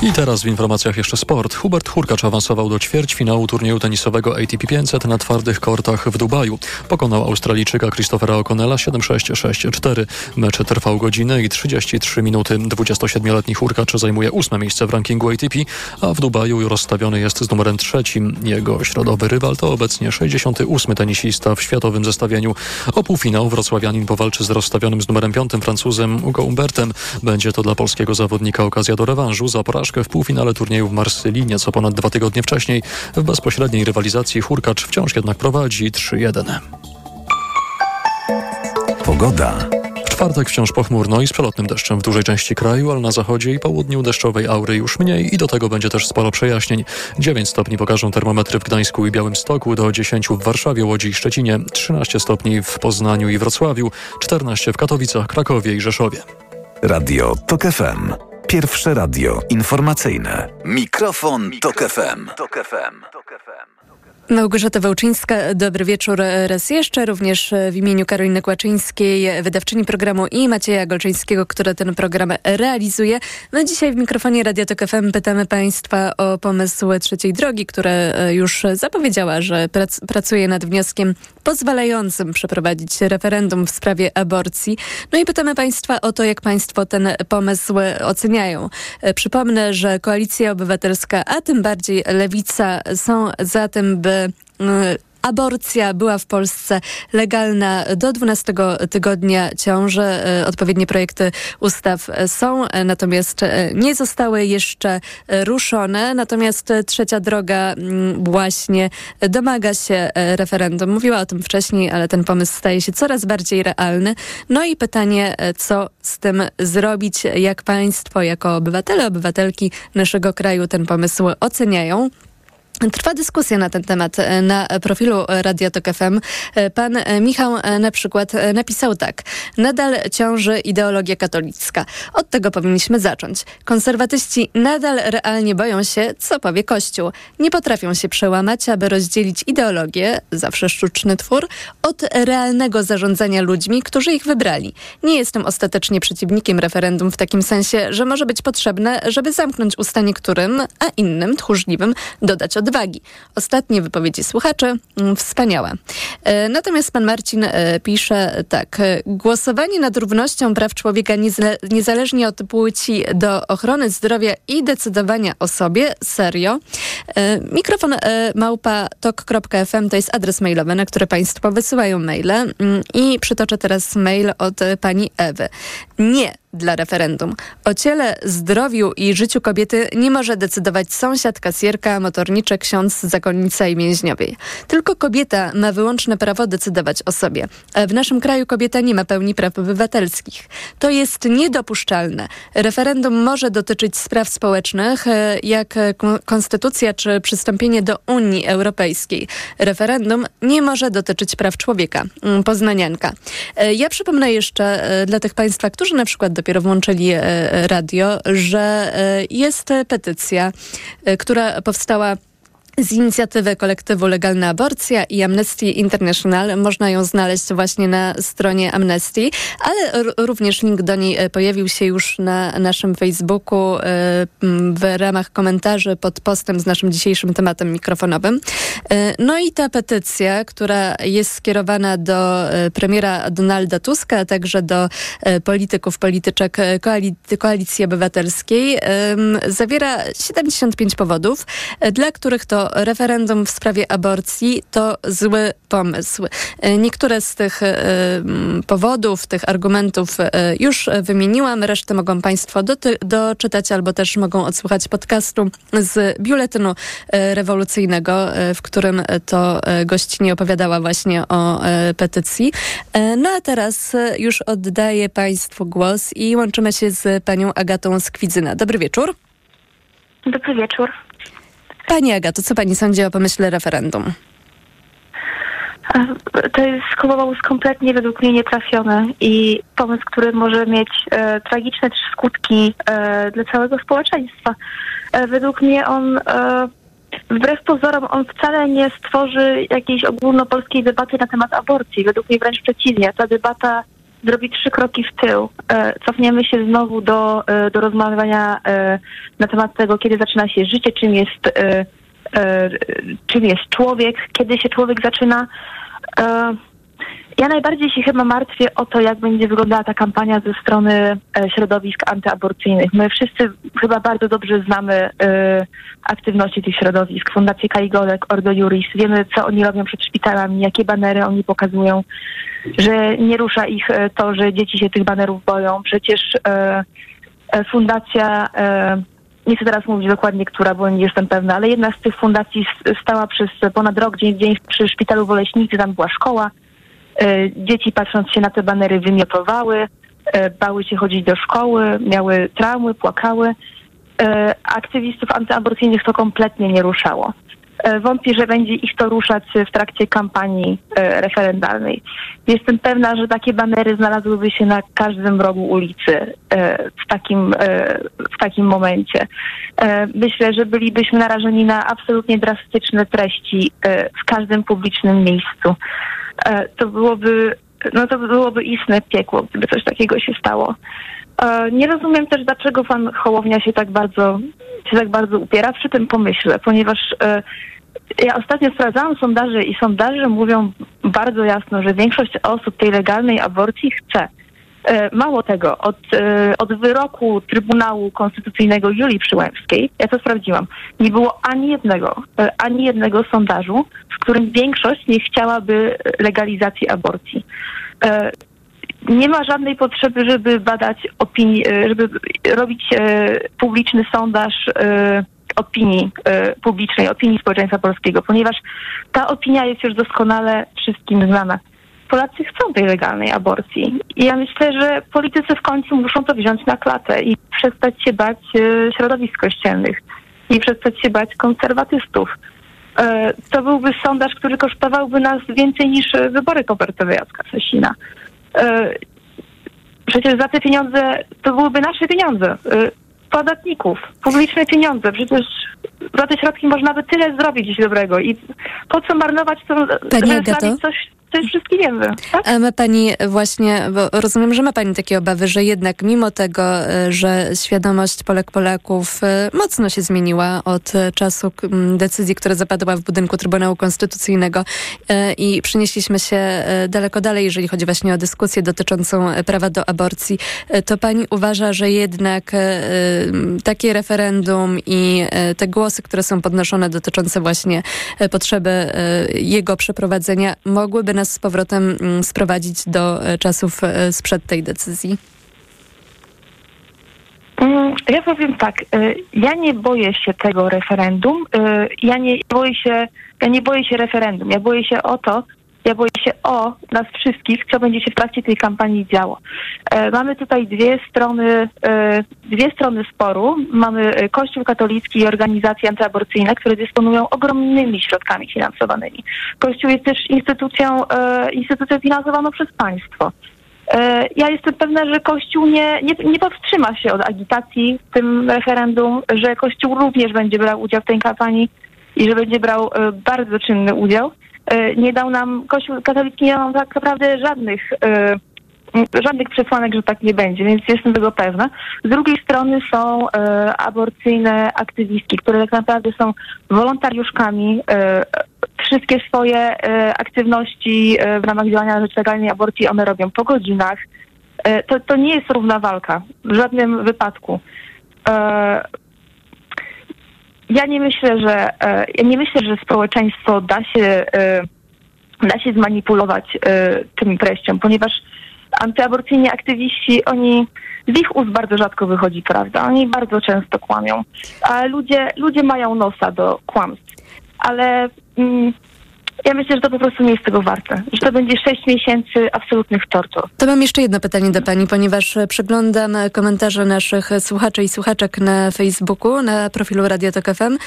I teraz w informacjach jeszcze sport. Hubert Hurkacz awansował do ćwierćfinału turnieju tenisowego ATP 500 na twardych kortach w Dubaju. Pokonał Australijczyka Christophera O'Connella 7-6-6-4. Mecz trwał godzinę i 33 minuty. 27-letni Hurkacz zajmuje ósme miejsce w rankingu ATP, a w Dubaju rozstawiony jest z numerem trzecim. Jego środowy rywal to obecnie 68 tenisista w światowym zestawieniu. O półfinał wrocławianin powalczy z rozstawionym z numerem piątym Francuzem Hugo Umbertem. Będzie to dla polskiego zawodnika okazja do rewanżu za porażkę w półfinale turnieju w Marsylii nieco ponad dwa tygodnie wcześniej. W bezpośredniej rywalizacji Hurkacz wciąż jednak prowadzi 3-1. Pogoda. W czwartek wciąż pochmurno i z przelotnym deszczem w dużej części kraju, ale na zachodzie i południu deszczowej aury już mniej i do tego będzie też sporo przejaśnień. 9 stopni pokażą termometry w Gdańsku i Białymstoku, do 10 w Warszawie, Łodzi i Szczecinie, 13 stopni w Poznaniu i Wrocławiu, 14 w Katowicach, Krakowie i Rzeszowie. Radio TOK FM. Pierwsze radio informacyjne. Mikrofon, Mikrofon Tok FM. Tok FM. Małgorzata Wałczyńska, dobry wieczór raz jeszcze, również w imieniu Karoliny Kłaczyńskiej, wydawczyni programu i Macieja Golczyńskiego, który ten program realizuje. My dzisiaj w mikrofonie Radio Tok FM pytamy Państwa o pomysł trzeciej drogi, która już zapowiedziała, że prac pracuje nad wnioskiem pozwalającym przeprowadzić referendum w sprawie aborcji. No i pytamy Państwa o to, jak Państwo ten pomysł oceniają. Przypomnę, że Koalicja Obywatelska, a tym bardziej Lewica są za tym, by aborcja była w Polsce legalna do 12 tygodnia ciąży. Odpowiednie projekty ustaw są, natomiast nie zostały jeszcze ruszone. Natomiast trzecia droga właśnie domaga się referendum. Mówiła o tym wcześniej, ale ten pomysł staje się coraz bardziej realny. No i pytanie, co z tym zrobić, jak państwo, jako obywatele, obywatelki naszego kraju ten pomysł oceniają. Trwa dyskusja na ten temat e, na profilu Radio Tok FM. E, pan e, Michał na przykład napisał tak. Nadal ciąży ideologia katolicka. Od tego powinniśmy zacząć. Konserwatyści nadal realnie boją się, co powie Kościół. Nie potrafią się przełamać, aby rozdzielić ideologię, zawsze sztuczny twór, od realnego zarządzania ludźmi, którzy ich wybrali. Nie jestem ostatecznie przeciwnikiem referendum w takim sensie, że może być potrzebne, żeby zamknąć usta niektórym, a innym, tchórzliwym, dodać od odwagi. Ostatnie wypowiedzi słuchaczy, mm, wspaniałe. E, natomiast pan Marcin e, pisze tak. Głosowanie nad równością praw człowieka niezależnie od płci do ochrony zdrowia i decydowania o sobie, serio. E, mikrofon małpa tok.fm to jest adres mailowy, na który państwo wysyłają maile mm, i przytoczę teraz mail od pani Ewy. Nie dla referendum. O ciele, zdrowiu i życiu kobiety nie może decydować sąsiad, kasjerka, motorniczek, ksiądz, zakonnica i więźniowej. Tylko kobieta ma wyłączne prawo decydować o sobie. A w naszym kraju kobieta nie ma pełni praw obywatelskich. To jest niedopuszczalne. Referendum może dotyczyć spraw społecznych, e, jak konstytucja czy przystąpienie do Unii Europejskiej. Referendum nie może dotyczyć praw człowieka. Mm, poznanianka. E, ja przypomnę jeszcze e, dla tych Państwa, którzy na przykład dopiero włączyli radio, że jest petycja, która powstała z inicjatywy kolektywu Legalna Aborcja i Amnesty International. Można ją znaleźć właśnie na stronie Amnesty, ale również link do niej e, pojawił się już na naszym Facebooku e, w ramach komentarzy pod postem z naszym dzisiejszym tematem mikrofonowym. E, no i ta petycja, która jest skierowana do premiera Donalda Tuska, a także do polityków, polityczek Koalicji Obywatelskiej, zawiera 75 powodów, dla których to referendum w sprawie aborcji to zły pomysł. E, niektóre z tych e, powodów, tych argumentów e, już wymieniłam, resztę mogą Państwo doczytać albo też mogą odsłuchać podcastu z biuletynu rewolucyjnego, w którym to gościnie opowiadała właśnie o petycji. No a teraz już oddaję Państwu głos i łączymy się z panią Agatą Skwidzyna. Dobry wieczór. Dobry wieczór. Pani Agato, co pani sądzi o pomyśle referendum? To jest pomysł kompletnie według mnie nietrafiony i pomysł, który może mieć e, tragiczne skutki e, dla całego społeczeństwa. E, według mnie on, e, wbrew pozorom, on wcale nie stworzy jakiejś ogólnopolskiej debaty na temat aborcji. Według mnie wręcz przeciwnie. Ta debata zrobi trzy kroki w tył. E, cofniemy się znowu do, e, do rozmawiania e, na temat tego, kiedy zaczyna się życie, czym jest, czym jest człowiek, kiedy się człowiek zaczyna. Ja najbardziej się chyba martwię o to, jak będzie wyglądała ta kampania ze strony środowisk antyaborcyjnych. My wszyscy chyba bardzo dobrze znamy aktywności tych środowisk. Fundację Kajgolek, Ordo Juris. Wiemy, co oni robią przed szpitalami, jakie banery oni pokazują że nie rusza ich e, to, że dzieci się tych banerów boją. Przecież e, e, fundacja, e, nie chcę teraz mówić dokładnie, która, bo nie jestem pewna, ale jedna z tych fundacji stała przez ponad rok dzień w dzień przy szpitalu w Oleśnicy, tam była szkoła. E, dzieci patrząc się na te banery wymiotowały, e, bały się chodzić do szkoły, miały traumy, płakały. aktywistów antyaborcyjnych to kompletnie nie ruszało. E, Wątpię, że będzie ich to ruszać w trakcie kampanii e, referendalnej. Jestem pewna, że takie banery znalazłyby się na każdym rogu ulicy e, w takim, e, w takim momencie. E, Myślę, że bylibyśmy narażeni na absolutnie drastyczne treści e, w każdym publicznym miejscu. E, To byłoby, no to byłoby istne piekło, gdyby coś takiego się stało. E, Nie rozumiem też, dlaczego pan Hołownia się tak bardzo, się tak bardzo upiera przy tym pomyśle, ponieważ e, ja ostatnio sprawdzałam sondaże i sondaże mówią bardzo jasno, że większość osób tej legalnej aborcji chce. E, Mało tego, od, e, od wyroku Trybunału Konstytucyjnego Julii Przyłębskiej, ja to sprawdziłam, nie było ani jednego, e, ani jednego sondażu, w którym większość nie chciałaby legalizacji aborcji. Nie ma żadnej potrzeby, żeby badać opinii, żeby robić publiczny sondaż opinii publicznej, opinii społeczeństwa polskiego, ponieważ ta opinia jest już doskonale wszystkim znana. Polacy chcą tej legalnej aborcji. I ja myślę, że politycy w końcu muszą to wziąć na klatę i przestać się bać e, środowisk kościelnych i przestać się bać konserwatystów. E, To byłby sondaż, który kosztowałby nas więcej niż e, wybory kopertowe Jacka Sasina. Przecież za te pieniądze, to byłyby nasze pieniądze, podatników, publiczne pieniądze. Przecież za te środki można by tyle zrobić dobrego i po co marnować to, Pani Agato? robić coś, jest wszystkim wiemy. Tak? A ma pani właśnie, bo rozumiem, że ma pani takie obawy, że jednak mimo tego, e, że świadomość Polek Polaków e, mocno się zmieniła od e, czasu decyzji, która zapadła w budynku Trybunału Konstytucyjnego i przenieśliśmy się daleko dalej, jeżeli chodzi właśnie o dyskusję dotyczącą prawa do aborcji, to pani uważa, że jednak takie referendum i te głosy, które są podnoszone dotyczące właśnie potrzeby jego przeprowadzenia mogłyby nas z powrotem mm, sprowadzić do e, czasów e, sprzed tej decyzji? Mm, Ja powiem tak, y, ja nie boję się tego referendum, ja nie boję się, ja nie boję się referendum, ja boję się o to, ja boję się o nas wszystkich, co będzie się w trakcie tej kampanii działo. E, Mamy tutaj dwie strony, e, dwie strony sporu. Mamy e, Kościół katolicki i organizacje antyaborcyjne, które dysponują ogromnymi środkami finansowanymi. Kościół jest też instytucją, e, instytucją finansowaną przez państwo. E, Ja jestem pewna, że Kościół nie, nie, nie powstrzyma się od agitacji w tym referendum, że Kościół również będzie brał udział w tej kampanii i że będzie brał e, bardzo czynny udział. E, Nie dał nam, Kościół katolicki nie dał nam tak naprawdę żadnych, e, żadnych przesłanek, że tak nie będzie, więc jestem tego pewna. Z drugiej strony są e, aborcyjne aktywistki, które tak naprawdę są wolontariuszkami wszystkie swoje aktywności w ramach działania na rzecz legalnej aborcji one robią po godzinach. To, to nie jest równa walka w żadnym wypadku. Ja nie myślę, że e, ja nie myślę, że społeczeństwo da się e, da się zmanipulować e, tym treścią, ponieważ antyaborcyjni aktywiści, oni z ich ust bardzo rzadko wychodzi prawda. Oni bardzo często kłamią. A ludzie, ludzie mają nosa do kłamstw. Ale mm, ja myślę, że to po prostu nie jest tego warte. Że to będzie sześć miesięcy absolutnych tortur. To mam jeszcze jedno pytanie do Pani, ponieważ przeglądam komentarze naszych słuchaczy i słuchaczek na Facebooku, na profilu Radio Tok FM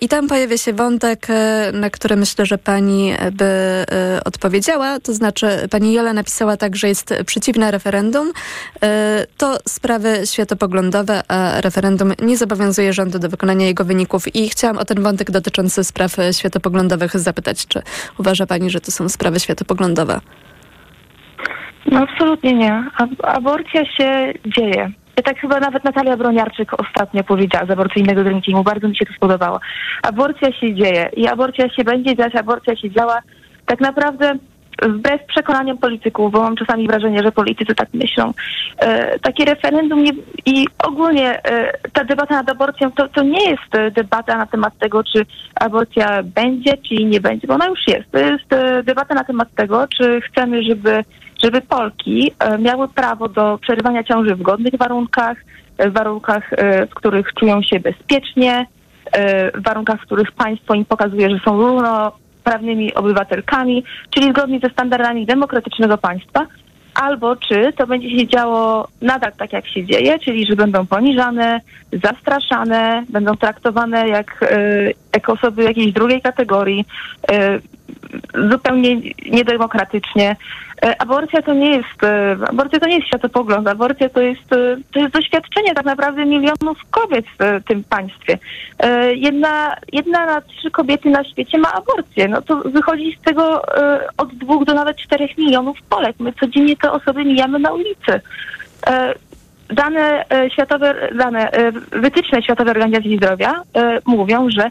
i tam pojawia się wątek, e, na który myślę, że Pani by e, odpowiedziała. To znaczy Pani Jola napisała tak, że jest przeciwna referendum. E, To sprawy światopoglądowe, a referendum nie zobowiązuje rządu do wykonania jego wyników i chciałam o ten wątek dotyczący spraw światopoglądowych zapytać, czy uważa Pani, że to są sprawy światopoglądowe? No absolutnie nie. Ab- aborcja się dzieje. Tak chyba nawet Natalia Broniarczyk ostatnio powiedziała z aborcyjnego drinkingu. Bardzo mi się to spodobało. Aborcja się dzieje i aborcja się będzie dziać, aborcja się działa tak naprawdę wbrew przekonaniom polityków, bo mam czasami wrażenie, że politycy tak myślą. E, takie referendum nie, i ogólnie e, ta debata nad aborcją to, to nie jest e, debata na temat tego, czy aborcja będzie, czy nie będzie, bo ona już jest. To jest e, debata na temat tego, czy chcemy, żeby żeby Polki e, miały prawo do przerywania ciąży w godnych warunkach, w warunkach, e, w których czują się bezpiecznie, w warunkach, w których państwo im pokazuje, że są równoprawnymi obywatelkami, czyli zgodnie ze standardami demokratycznego państwa. albo czy to będzie się działo nadal tak, jak się dzieje, czyli że będą poniżane, zastraszane, będą traktowane jak, e, jak osoby jakiejś drugiej kategorii, e, zupełnie niedemokratycznie. E, Aborcja to nie jest, e, aborcja to nie jest światopogląd, aborcja to jest, e, to jest doświadczenie tak naprawdę milionów kobiet w tym państwie. Jedna, jedna na trzy kobiety na świecie ma aborcję. No to wychodzi z tego od dwóch do nawet czterech milionów Polek. My codziennie te osoby mijamy na ulicy. Dane światowe, dane wytyczne Światowej Organizacji Zdrowia mówią, że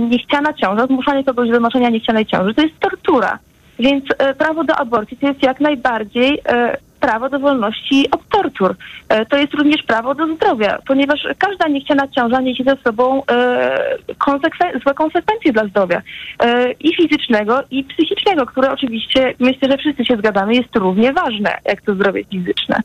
niechciana ciąża, zmuszanie kogoś do noszenia niechcianej ciąży, to jest tortura. Więc e, prawo do aborcji to jest jak najbardziej e, prawo do wolności od tortur. E, to jest również prawo do zdrowia, ponieważ każda niechciana ciąża niesie ze sobą konsekwen- złe konsekwencje dla zdrowia i fizycznego, i psychicznego, które oczywiście, myślę, że wszyscy się zgadzamy, jest równie ważne jak to zdrowie fizyczne.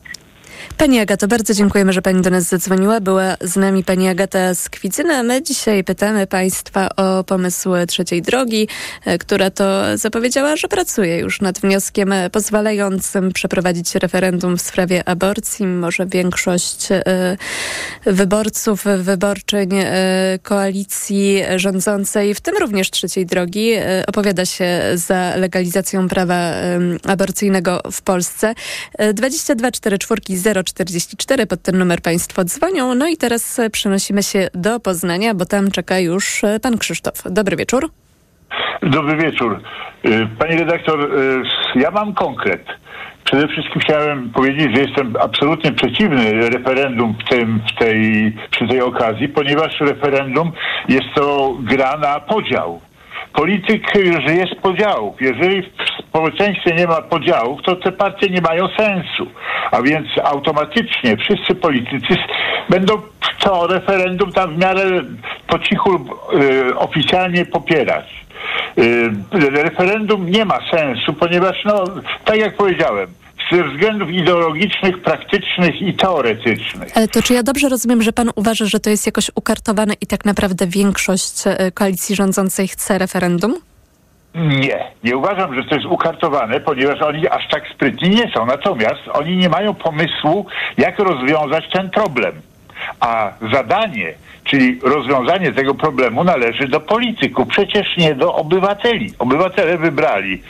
Pani Agato, bardzo dziękujemy, że Pani do nas zadzwoniła. Była z nami Pani Agata z Kwicyny, a my dzisiaj pytamy Państwa o pomysł trzeciej drogi, e, która to zapowiedziała, że pracuje już nad wnioskiem pozwalającym przeprowadzić referendum w sprawie aborcji. Może większość e, wyborców, wyborczyń e, koalicji rządzącej, w tym również trzeciej drogi, opowiada się za legalizacją prawa aborcyjnego w Polsce. E, 22 44 044 pod ten numer Państwo dzwonią. No i teraz e, przenosimy się do Poznania, bo tam czeka już e, pan Krzysztof. Dobry wieczór. Dobry wieczór. Y, Pani redaktor, ja mam konkret. Przede wszystkim chciałem powiedzieć, że jestem absolutnie przeciwny referendum w, tym, w tej, przy tej okazji, ponieważ referendum jest to gra na podział. Polityk żyje z podziałów. Jeżeli w społeczeństwie nie ma podziałów, to te partie nie mają sensu. A więc automatycznie wszyscy politycy będą to referendum tam w miarę po cichu y, oficjalnie popierać. Y, referendum nie ma sensu, ponieważ, no, tak jak powiedziałem, ze względów ideologicznych, praktycznych i teoretycznych. Ale to czy ja dobrze rozumiem, że pan uważa, że to jest jakoś ukartowane i tak naprawdę większość e, koalicji rządzącej chce referendum? Nie, nie uważam, że to jest ukartowane, ponieważ oni aż tak sprytni nie są. Natomiast oni nie mają pomysłu, jak rozwiązać ten problem. A zadanie, czyli rozwiązanie tego problemu należy do polityków, przecież nie do obywateli. Obywatele wybrali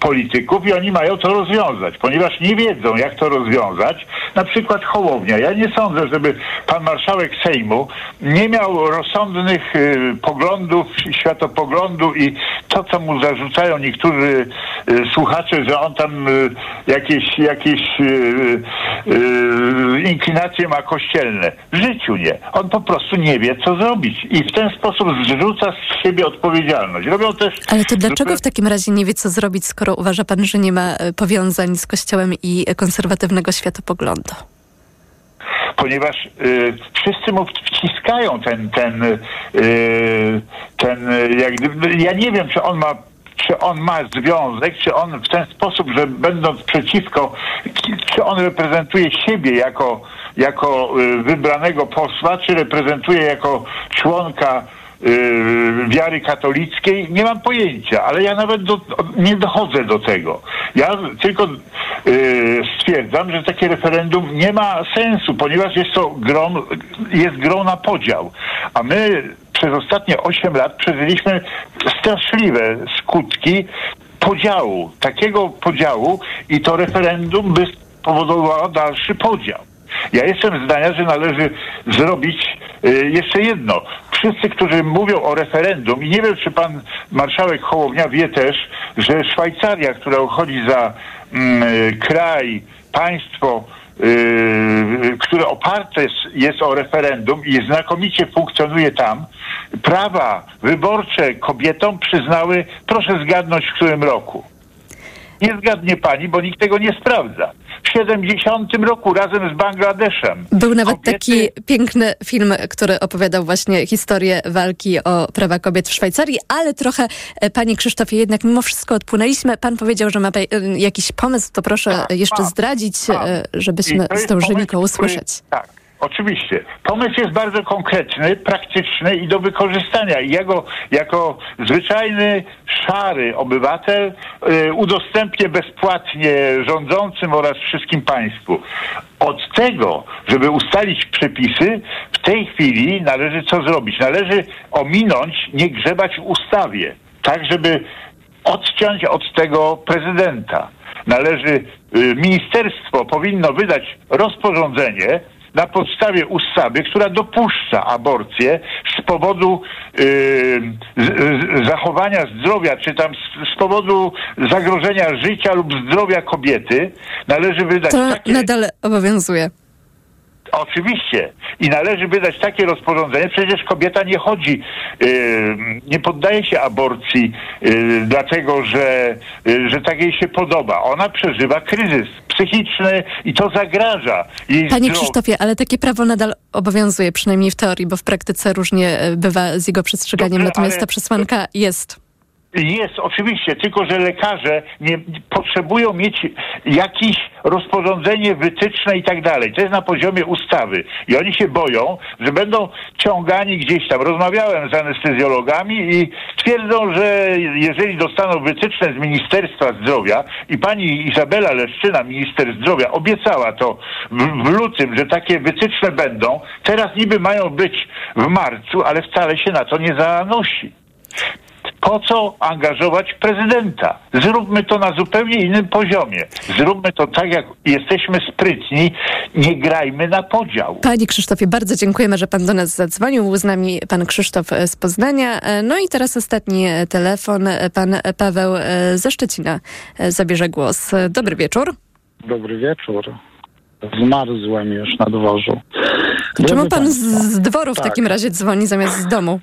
polityków i oni mają to rozwiązać, ponieważ nie wiedzą, jak to rozwiązać. Na przykład Hołownia. Ja nie sądzę, żeby pan marszałek Sejmu nie miał rozsądnych y, poglądów, światopoglądu i to, co mu zarzucają niektórzy y, słuchacze, że on tam y, jakieś, jakieś y, y, inklinacje ma kościelne. W życiu nie. On po prostu nie wie, co zrobić i w ten sposób zrzuca z siebie odpowiedzialność. Robią też... Ale to dlaczego w takim razie nie wie, co zrobić, skoro uważa pan, że nie ma e, powiązań z Kościołem i konserwatywnego światopoglądu? ponieważ y, wszyscy mu wciskają ten, ten, y, ten, jak gdyby, ja nie wiem, czy on ma czy on ma związek, czy on w ten sposób, że będąc przeciwko, czy on reprezentuje siebie jako, jako y, wybranego posła, czy reprezentuje jako członka wiary katolickiej, nie mam pojęcia, ale ja nawet do, nie dochodzę do tego. Ja tylko y, stwierdzam, że takie referendum nie ma sensu, ponieważ jest to grą, jest grą na podział. A my przez ostatnie 8 lat przeżyliśmy straszliwe skutki podziału, takiego podziału i to referendum by spowodowało dalszy podział. Ja jestem zdania, że należy zrobić y, jeszcze jedno. Wszyscy, którzy mówią o referendum i nie wiem, czy pan marszałek Hołownia wie też, że Szwajcaria, która uchodzi za mm, y, kraj, państwo, y, które oparte jest, jest o referendum i znakomicie funkcjonuje tam, prawa wyborcze kobietom przyznały, proszę zgadnąć w którym roku. Nie zgadnie pani, bo nikt tego nie sprawdza. W 70 roku razem z Bangladeszem. Był nawet taki piękny film, który opowiadał właśnie historię walki o prawa kobiet w Szwajcarii, ale trochę, e, panie Krzysztofie, jednak mimo wszystko odpłynęliśmy. Pan powiedział, że ma e, jakiś pomysł, to proszę jeszcze zdradzić, e, żebyśmy zdążyli pomysł, go usłyszeć. Który, tak. Oczywiście. Pomysł jest bardzo konkretny, praktyczny i do wykorzystania. I ja go jako zwyczajny, szary obywatel y, udostępnię bezpłatnie rządzącym oraz wszystkim państwu. Od tego, żeby ustalić przepisy, w tej chwili należy co zrobić? Należy ominąć, nie grzebać w ustawie, tak żeby odciąć od tego prezydenta. Należy, y, ministerstwo powinno wydać rozporządzenie, na podstawie ustawy, która dopuszcza aborcję z powodu yy, z, z, zachowania zdrowia, czy tam z, z, powodu zagrożenia życia lub zdrowia kobiety, należy wydać to takie... nadal obowiązuje. Oczywiście. I należy wydać takie rozporządzenie. Przecież kobieta nie chodzi, yy, nie poddaje się aborcji yy, dlatego, że, yy, że tak jej się podoba. Ona przeżywa kryzys psychiczny i to zagraża jej Panie zdrowiu. Krzysztofie, ale takie prawo nadal obowiązuje, przynajmniej w teorii, bo w praktyce różnie e, bywa z jego przestrzeganiem, Dobrze, natomiast ale- ta przesłanka jest. Jest, oczywiście, tylko że lekarze nie, potrzebują mieć jakieś rozporządzenie wytyczne i tak dalej. To jest na poziomie ustawy. I oni się boją, że będą ciągani gdzieś tam. Rozmawiałem z anestezjologami i twierdzą, że jeżeli dostaną wytyczne z Ministerstwa Zdrowia i pani Izabela Leszczyna, minister zdrowia, obiecała to w, w lutym, że takie wytyczne będą, teraz niby mają być w marcu, ale wcale się na to nie zanosi. Po co angażować prezydenta? Zróbmy to na zupełnie innym poziomie. Zróbmy to tak, jak jesteśmy sprytni. Nie grajmy na podział. Panie Krzysztofie, bardzo dziękujemy, że pan do nas zadzwonił. Był z nami pan Krzysztof z Poznania. No i teraz ostatni telefon. Pan Paweł ze Szczecina zabierze głos. Dobry wieczór. Dobry wieczór. Zmarzłem już na dworzu. Czemu pan z, z dworu w tak, takim razie dzwoni zamiast z domu?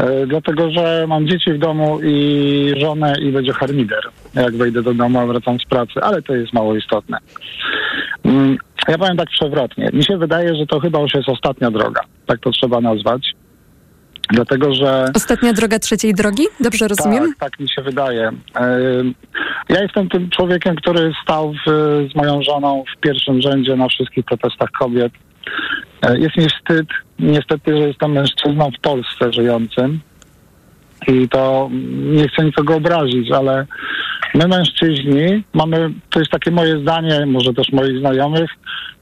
E, dlatego, że mam dzieci w domu i żonę i będzie harmider, jak wejdę do domu, a wracam z pracy, ale to jest mało istotne. Mm, Ja powiem tak przewrotnie. Mi się wydaje, że to chyba już jest ostatnia droga. Tak to trzeba nazwać. Dlatego, że Ostatnia droga trzeciej drogi? Dobrze rozumiem? Tak, tak mi się wydaje. Ja jestem tym człowiekiem, który stał w, z moją żoną w pierwszym rzędzie na wszystkich protestach kobiet. E, Jest mi wstyd, niestety, że jestem mężczyzną w Polsce żyjącym. I to nie chcę nikogo obrazić, ale my mężczyźni mamy, to jest takie moje zdanie, może też moich znajomych,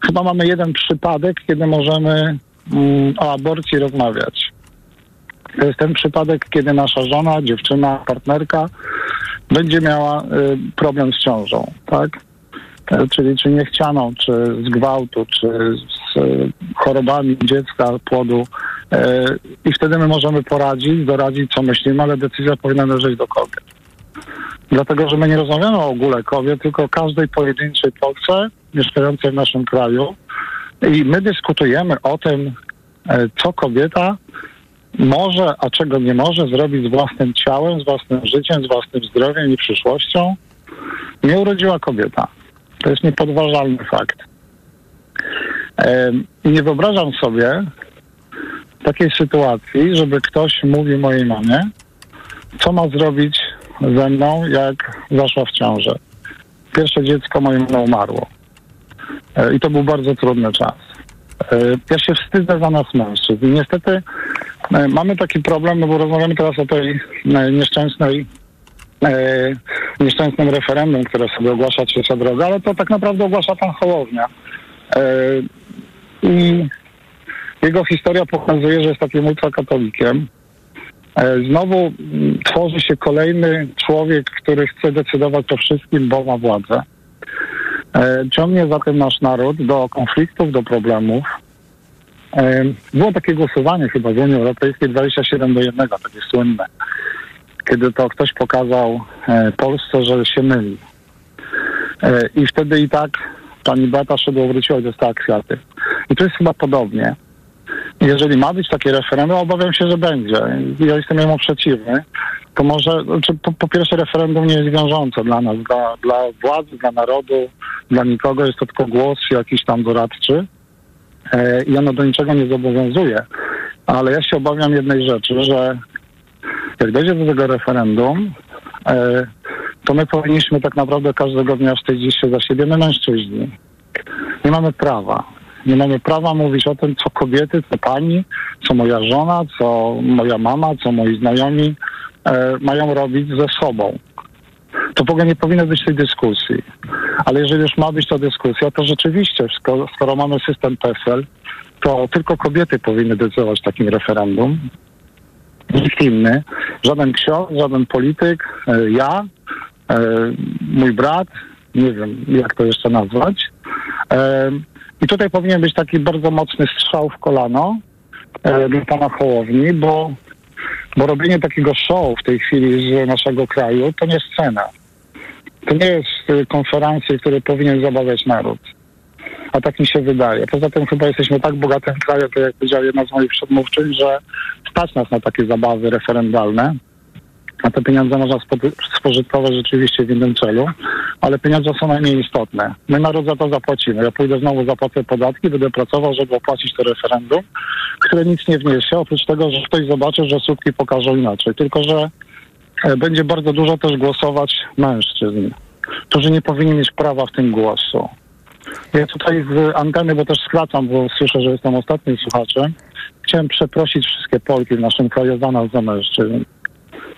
chyba mamy jeden przypadek, kiedy możemy mm, o aborcji rozmawiać. To jest ten przypadek, kiedy nasza żona, dziewczyna, partnerka będzie miała y, problem z ciążą, tak? E, Czyli czy niechcianą, czy z gwałtu, czy z y, chorobami dziecka, płodu. E, I wtedy my możemy poradzić, doradzić, co myślimy, ale decyzja powinna należeć do kobiet. Dlatego, że my nie rozmawiamy o ogóle kobiet, tylko o każdej pojedynczej Polsce mieszkającej w naszym kraju. I my dyskutujemy o tym, e, co kobieta może, a czego nie może zrobić z własnym ciałem, z własnym życiem, z własnym zdrowiem i przyszłością. Nie urodziła kobieta. To jest niepodważalny fakt. Nie wyobrażam sobie takiej sytuacji, żeby ktoś mówił mojej mamie, co ma zrobić ze mną, jak zaszła w ciążę. Pierwsze dziecko mojej mamy umarło. E, I to był bardzo trudny czas. E, Ja się wstydzę za nas mężczyzn. I niestety e, mamy taki problem, no bo rozmawiamy teraz o tej nieszczęsnej nieszczęsnym referendum, które sobie ogłasza trzecia droga, ale to tak naprawdę ogłasza pan Hołownia. E, I jego historia pokazuje, że jest takim ultrakatolikiem. E, Znowu mm, tworzy się kolejny człowiek, który chce decydować o wszystkim, bo ma władzę. E, Ciągnie zatem nasz naród do konfliktów, do problemów. E, Było takie głosowanie chyba w Unii Europejskiej 27 do 1, takie słynne, kiedy to ktoś pokazał e, Polsce, że się myli. E, I wtedy i tak pani Beata Szydło wróciła i dostała kwiaty. I to jest chyba podobnie. Jeżeli ma być takie referendum, obawiam się, że będzie. Ja jestem jemu przeciwny. To może, znaczy po, po pierwsze referendum nie jest wiążące dla nas, dla, dla władzy, dla narodu, dla nikogo. Jest to tylko głos jakiś tam doradczy e, i ono do niczego nie zobowiązuje. Ale ja się obawiam jednej rzeczy, że jak dojdzie do tego referendum, e, to my powinniśmy tak naprawdę każdego dnia wstydzić się za siebie, my mężczyźni. Nie mamy prawa. Nie mamy prawa mówić o tym, co kobiety, co pani, co moja żona, co moja mama, co moi znajomi e, mają robić ze sobą. To w ogóle nie powinno być tej dyskusji. Ale jeżeli już ma być ta dyskusja, to rzeczywiście, skoro, skoro mamy system PESEL, to tylko kobiety powinny decydować w takim referendum. Nikt inny, żaden ksiądz, żaden polityk, e, ja, e, mój brat, nie wiem jak to jeszcze nazwać. E, I tutaj powinien być taki bardzo mocny strzał w kolano dla pana Hołowni, bo, bo robienie takiego show w tej chwili z naszego kraju to nie scena. To nie jest konferencja, który powinien zabawiać naród. A tak mi się wydaje. Poza tym chyba jesteśmy tak bogatym krajem, tak jak powiedziała jedna z moich przedmówczyń, że stać nas na takie zabawy referendalne. A te pieniądze można spo- spożytkować rzeczywiście w innym celu, ale pieniądze są najmniej istotne. My naród za to zapłacimy. Ja pójdę znowu, zapłacę podatki, będę pracował, żeby opłacić to referendum, które nic nie wniesie, oprócz tego, że ktoś zobaczy, że słupki pokażą inaczej. Tylko, że e, będzie bardzo dużo też głosować mężczyzn, którzy nie powinni mieć prawa w tym głosu. Ja tutaj z anteny, bo też skracam, bo słyszę, że jestem ostatnim słuchaczem, chciałem przeprosić wszystkie Polki w naszym kraju za nas, za mężczyzn.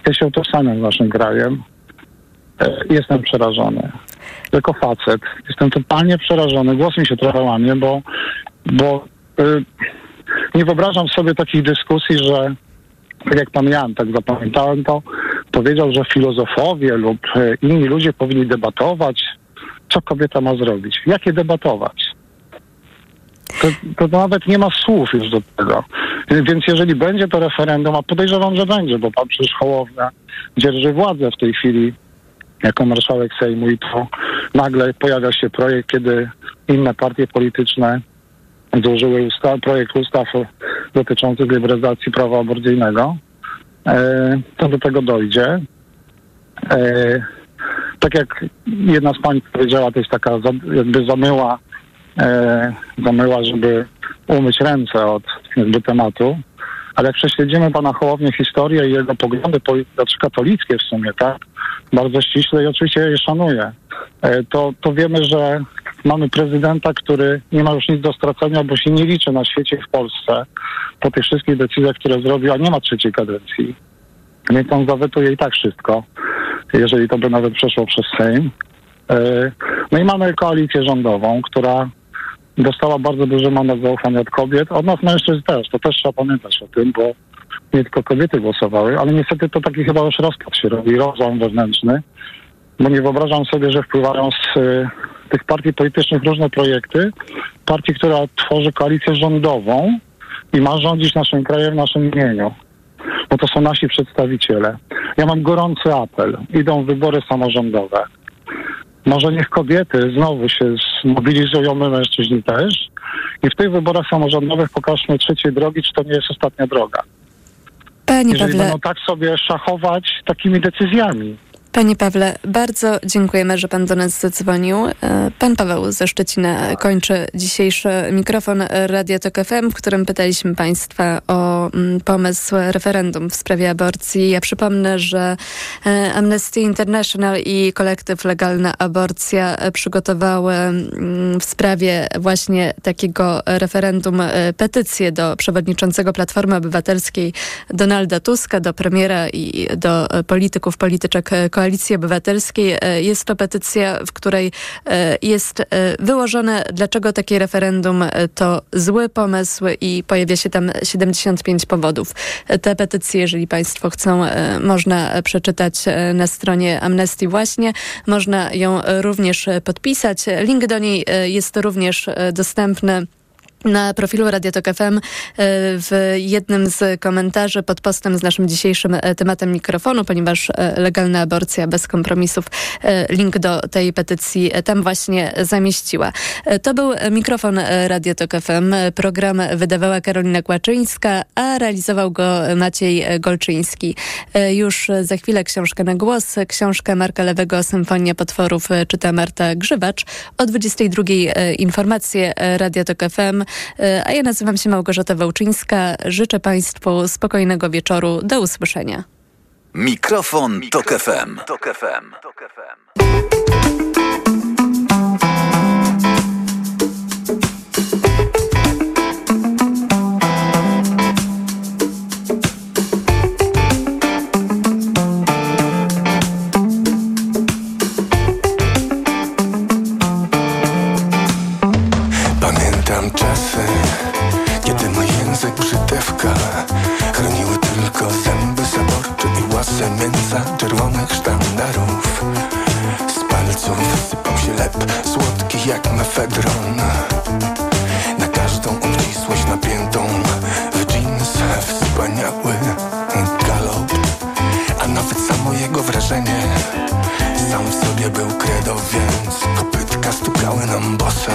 Ja się utożsamiam z naszym krajem. E, Jestem przerażony. Jako facet jestem totalnie przerażony. Głos mi się trochę łamie, bo, bo y, nie wyobrażam sobie takich dyskusji, że tak jak pan Jan, tak zapamiętałem to, powiedział, że filozofowie lub e, inni ludzie powinni debatować, co kobieta ma zrobić. Jakie debatować? To, to nawet nie ma słów już do tego. Więc jeżeli będzie to referendum, a podejrzewam, że będzie, bo pan przecież Hołownia dzierży władzę w tej chwili jako marszałek Sejmu i to nagle pojawia się projekt, kiedy inne partie polityczne złożyły usta- projekt ustaw dotyczących liberalizacji prawa aborcyjnego, e, to do tego dojdzie. E, tak jak jedna z pań powiedziała, to jest taka jakby zamyła, e, zamyła, żeby umyć ręce od jakby tematu. Ale jak prześledzimy pana Hołownię historię i jego poglądy, znaczy katolickie w sumie, tak? Bardzo ściśle i oczywiście je szanuję. E, to, to wiemy, że mamy prezydenta, który nie ma już nic do stracenia, bo się nie liczy na świecie w Polsce po tych wszystkich decyzjach, które zrobił, a nie ma trzeciej kadencji. Więc on zawetuje i tak wszystko, jeżeli to by nawet przeszło przez Sejm. E, No i mamy koalicję rządową, która dostała bardzo duży mandat zaufania od kobiet, od nas mężczyzn też. To też trzeba pamiętać o tym, bo nie tylko kobiety głosowały, ale niestety to taki chyba już rozpad się robi, rozłam wewnętrzny, bo nie wyobrażam sobie, że wpływają z y, tych partii politycznych różne projekty, partii, która tworzy koalicję rządową i ma rządzić naszym krajem w naszym imieniu bo to są nasi przedstawiciele. Ja mam gorący apel. Idą wybory samorządowe. Może niech kobiety znowu się zmobilizują, my mężczyźni też. I w tych wyborach samorządowych pokażmy trzeciej drogi, czy to nie jest ostatnia droga. Panie Jeżeli Pawle, będą tak sobie szachować takimi decyzjami. Panie Pawle, bardzo dziękujemy, że Pan do nas zadzwonił. E, Pan Paweł ze Szczecina kończy dzisiejszy mikrofon Radia Tok FM, w którym pytaliśmy Państwa o mm, pomysł referendum w sprawie aborcji. Ja przypomnę, że e, Amnesty International i kolektyw Legalna Aborcja przygotowały mm, w sprawie właśnie takiego referendum e, petycję do przewodniczącego Platformy Obywatelskiej Donalda Tuska, do premiera i do polityków, polityczek Koalicji Obywatelskiej. E, Jest to petycja, w której e, jest e, wyłożone, dlaczego takie referendum to zły pomysł i pojawia się tam 75 powodów. Te petycje, jeżeli Państwo chcą, można przeczytać na stronie Amnesty właśnie. Można ją również podpisać. Link do niej jest również dostępny na profilu Radio Tok FM e, w jednym z komentarzy pod postem z naszym dzisiejszym e, tematem mikrofonu, ponieważ e, legalna aborcja bez kompromisów link do tej petycji tam właśnie zamieściła. To był mikrofon e, Radio Tok FM. Program wydawała Karolina Kłaczyńska, a realizował go Maciej Golczyński. Już za chwilę książka na głos. Książkę Marka Lewego Symfonia Potworów czyta Marta Grzywacz. O 22 e, informacje e, Radio Tok FM. E, A ja nazywam się Małgorzata Wałczyńska. Życzę Państwu spokojnego wieczoru. Do usłyszenia. Mikrofon, Tok FM. się Przemyca czerwonych sztandarów. Z palców sypał się lep Słodki jak mefedron. Na każdą obcisłość napiętą W jeans wspaniały galop. A nawet samo jego wrażenie Sam w sobie był kredo, więc kopytka stukały nam bose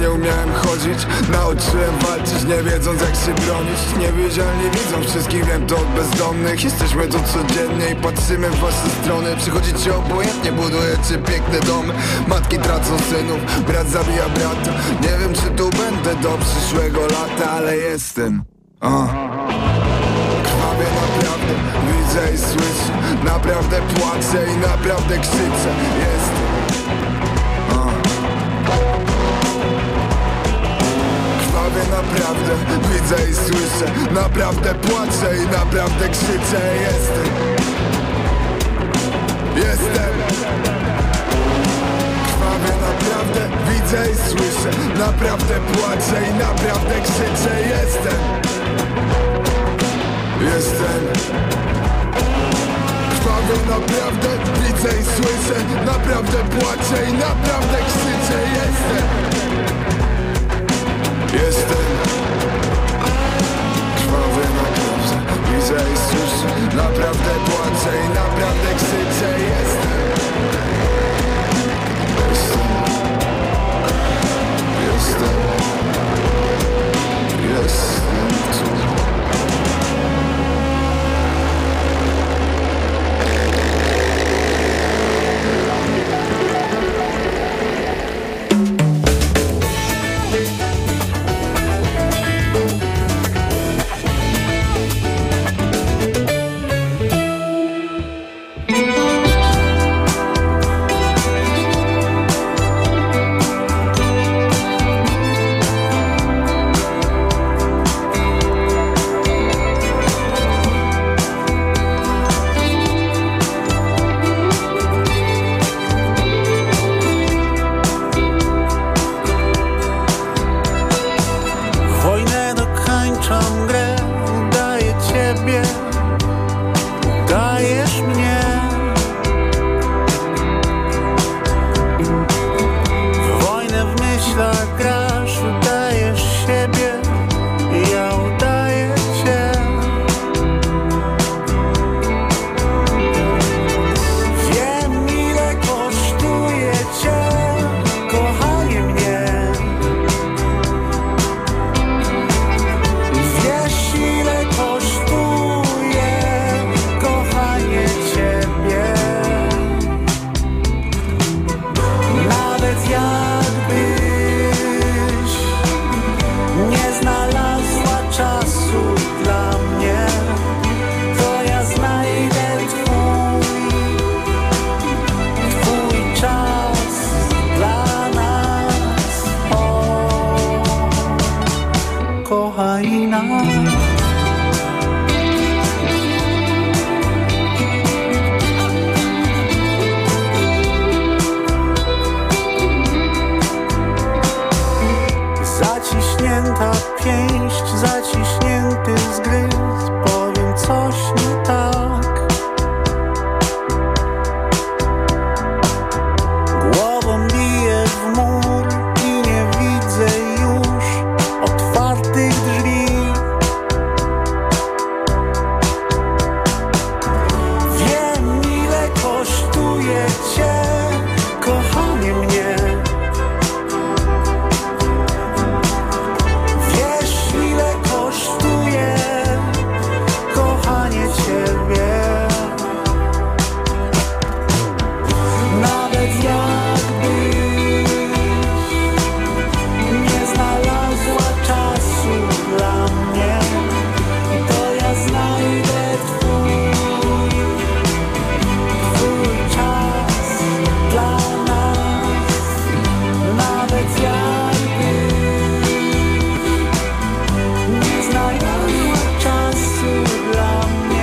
nie umiałem chodzić Nauczyłem walczyć, nie wiedząc jak się bronić. Niewidzialnie widzą wszystkich, wiem to od bezdomnych. Jesteśmy tu codziennie i patrzymy w wasze strony. Przychodzicie obojętnie, budujecie piękne domy Matki tracą synów, brat zabija brata. Nie wiem czy tu będę do przyszłego lata, ale jestem. Uh. Krwawie naprawdę, widzę i słyszę. Naprawdę płaczę i naprawdę krzyczę. Jestem widzę i słyszę Naprawdę płaczę i naprawdę krzyczę. Jestem. Jestem. Krwawie naprawdę, widzę i słyszę. Naprawdę płaczę i naprawdę krzyczę. Jestem. Jestem. Krwawie naprawdę, widzę i słyszę. Naprawdę płaczę i naprawdę krzyczę. Jestem Widzę słyszę Naprawdę płaczę i naprawdę krzyczę Jestem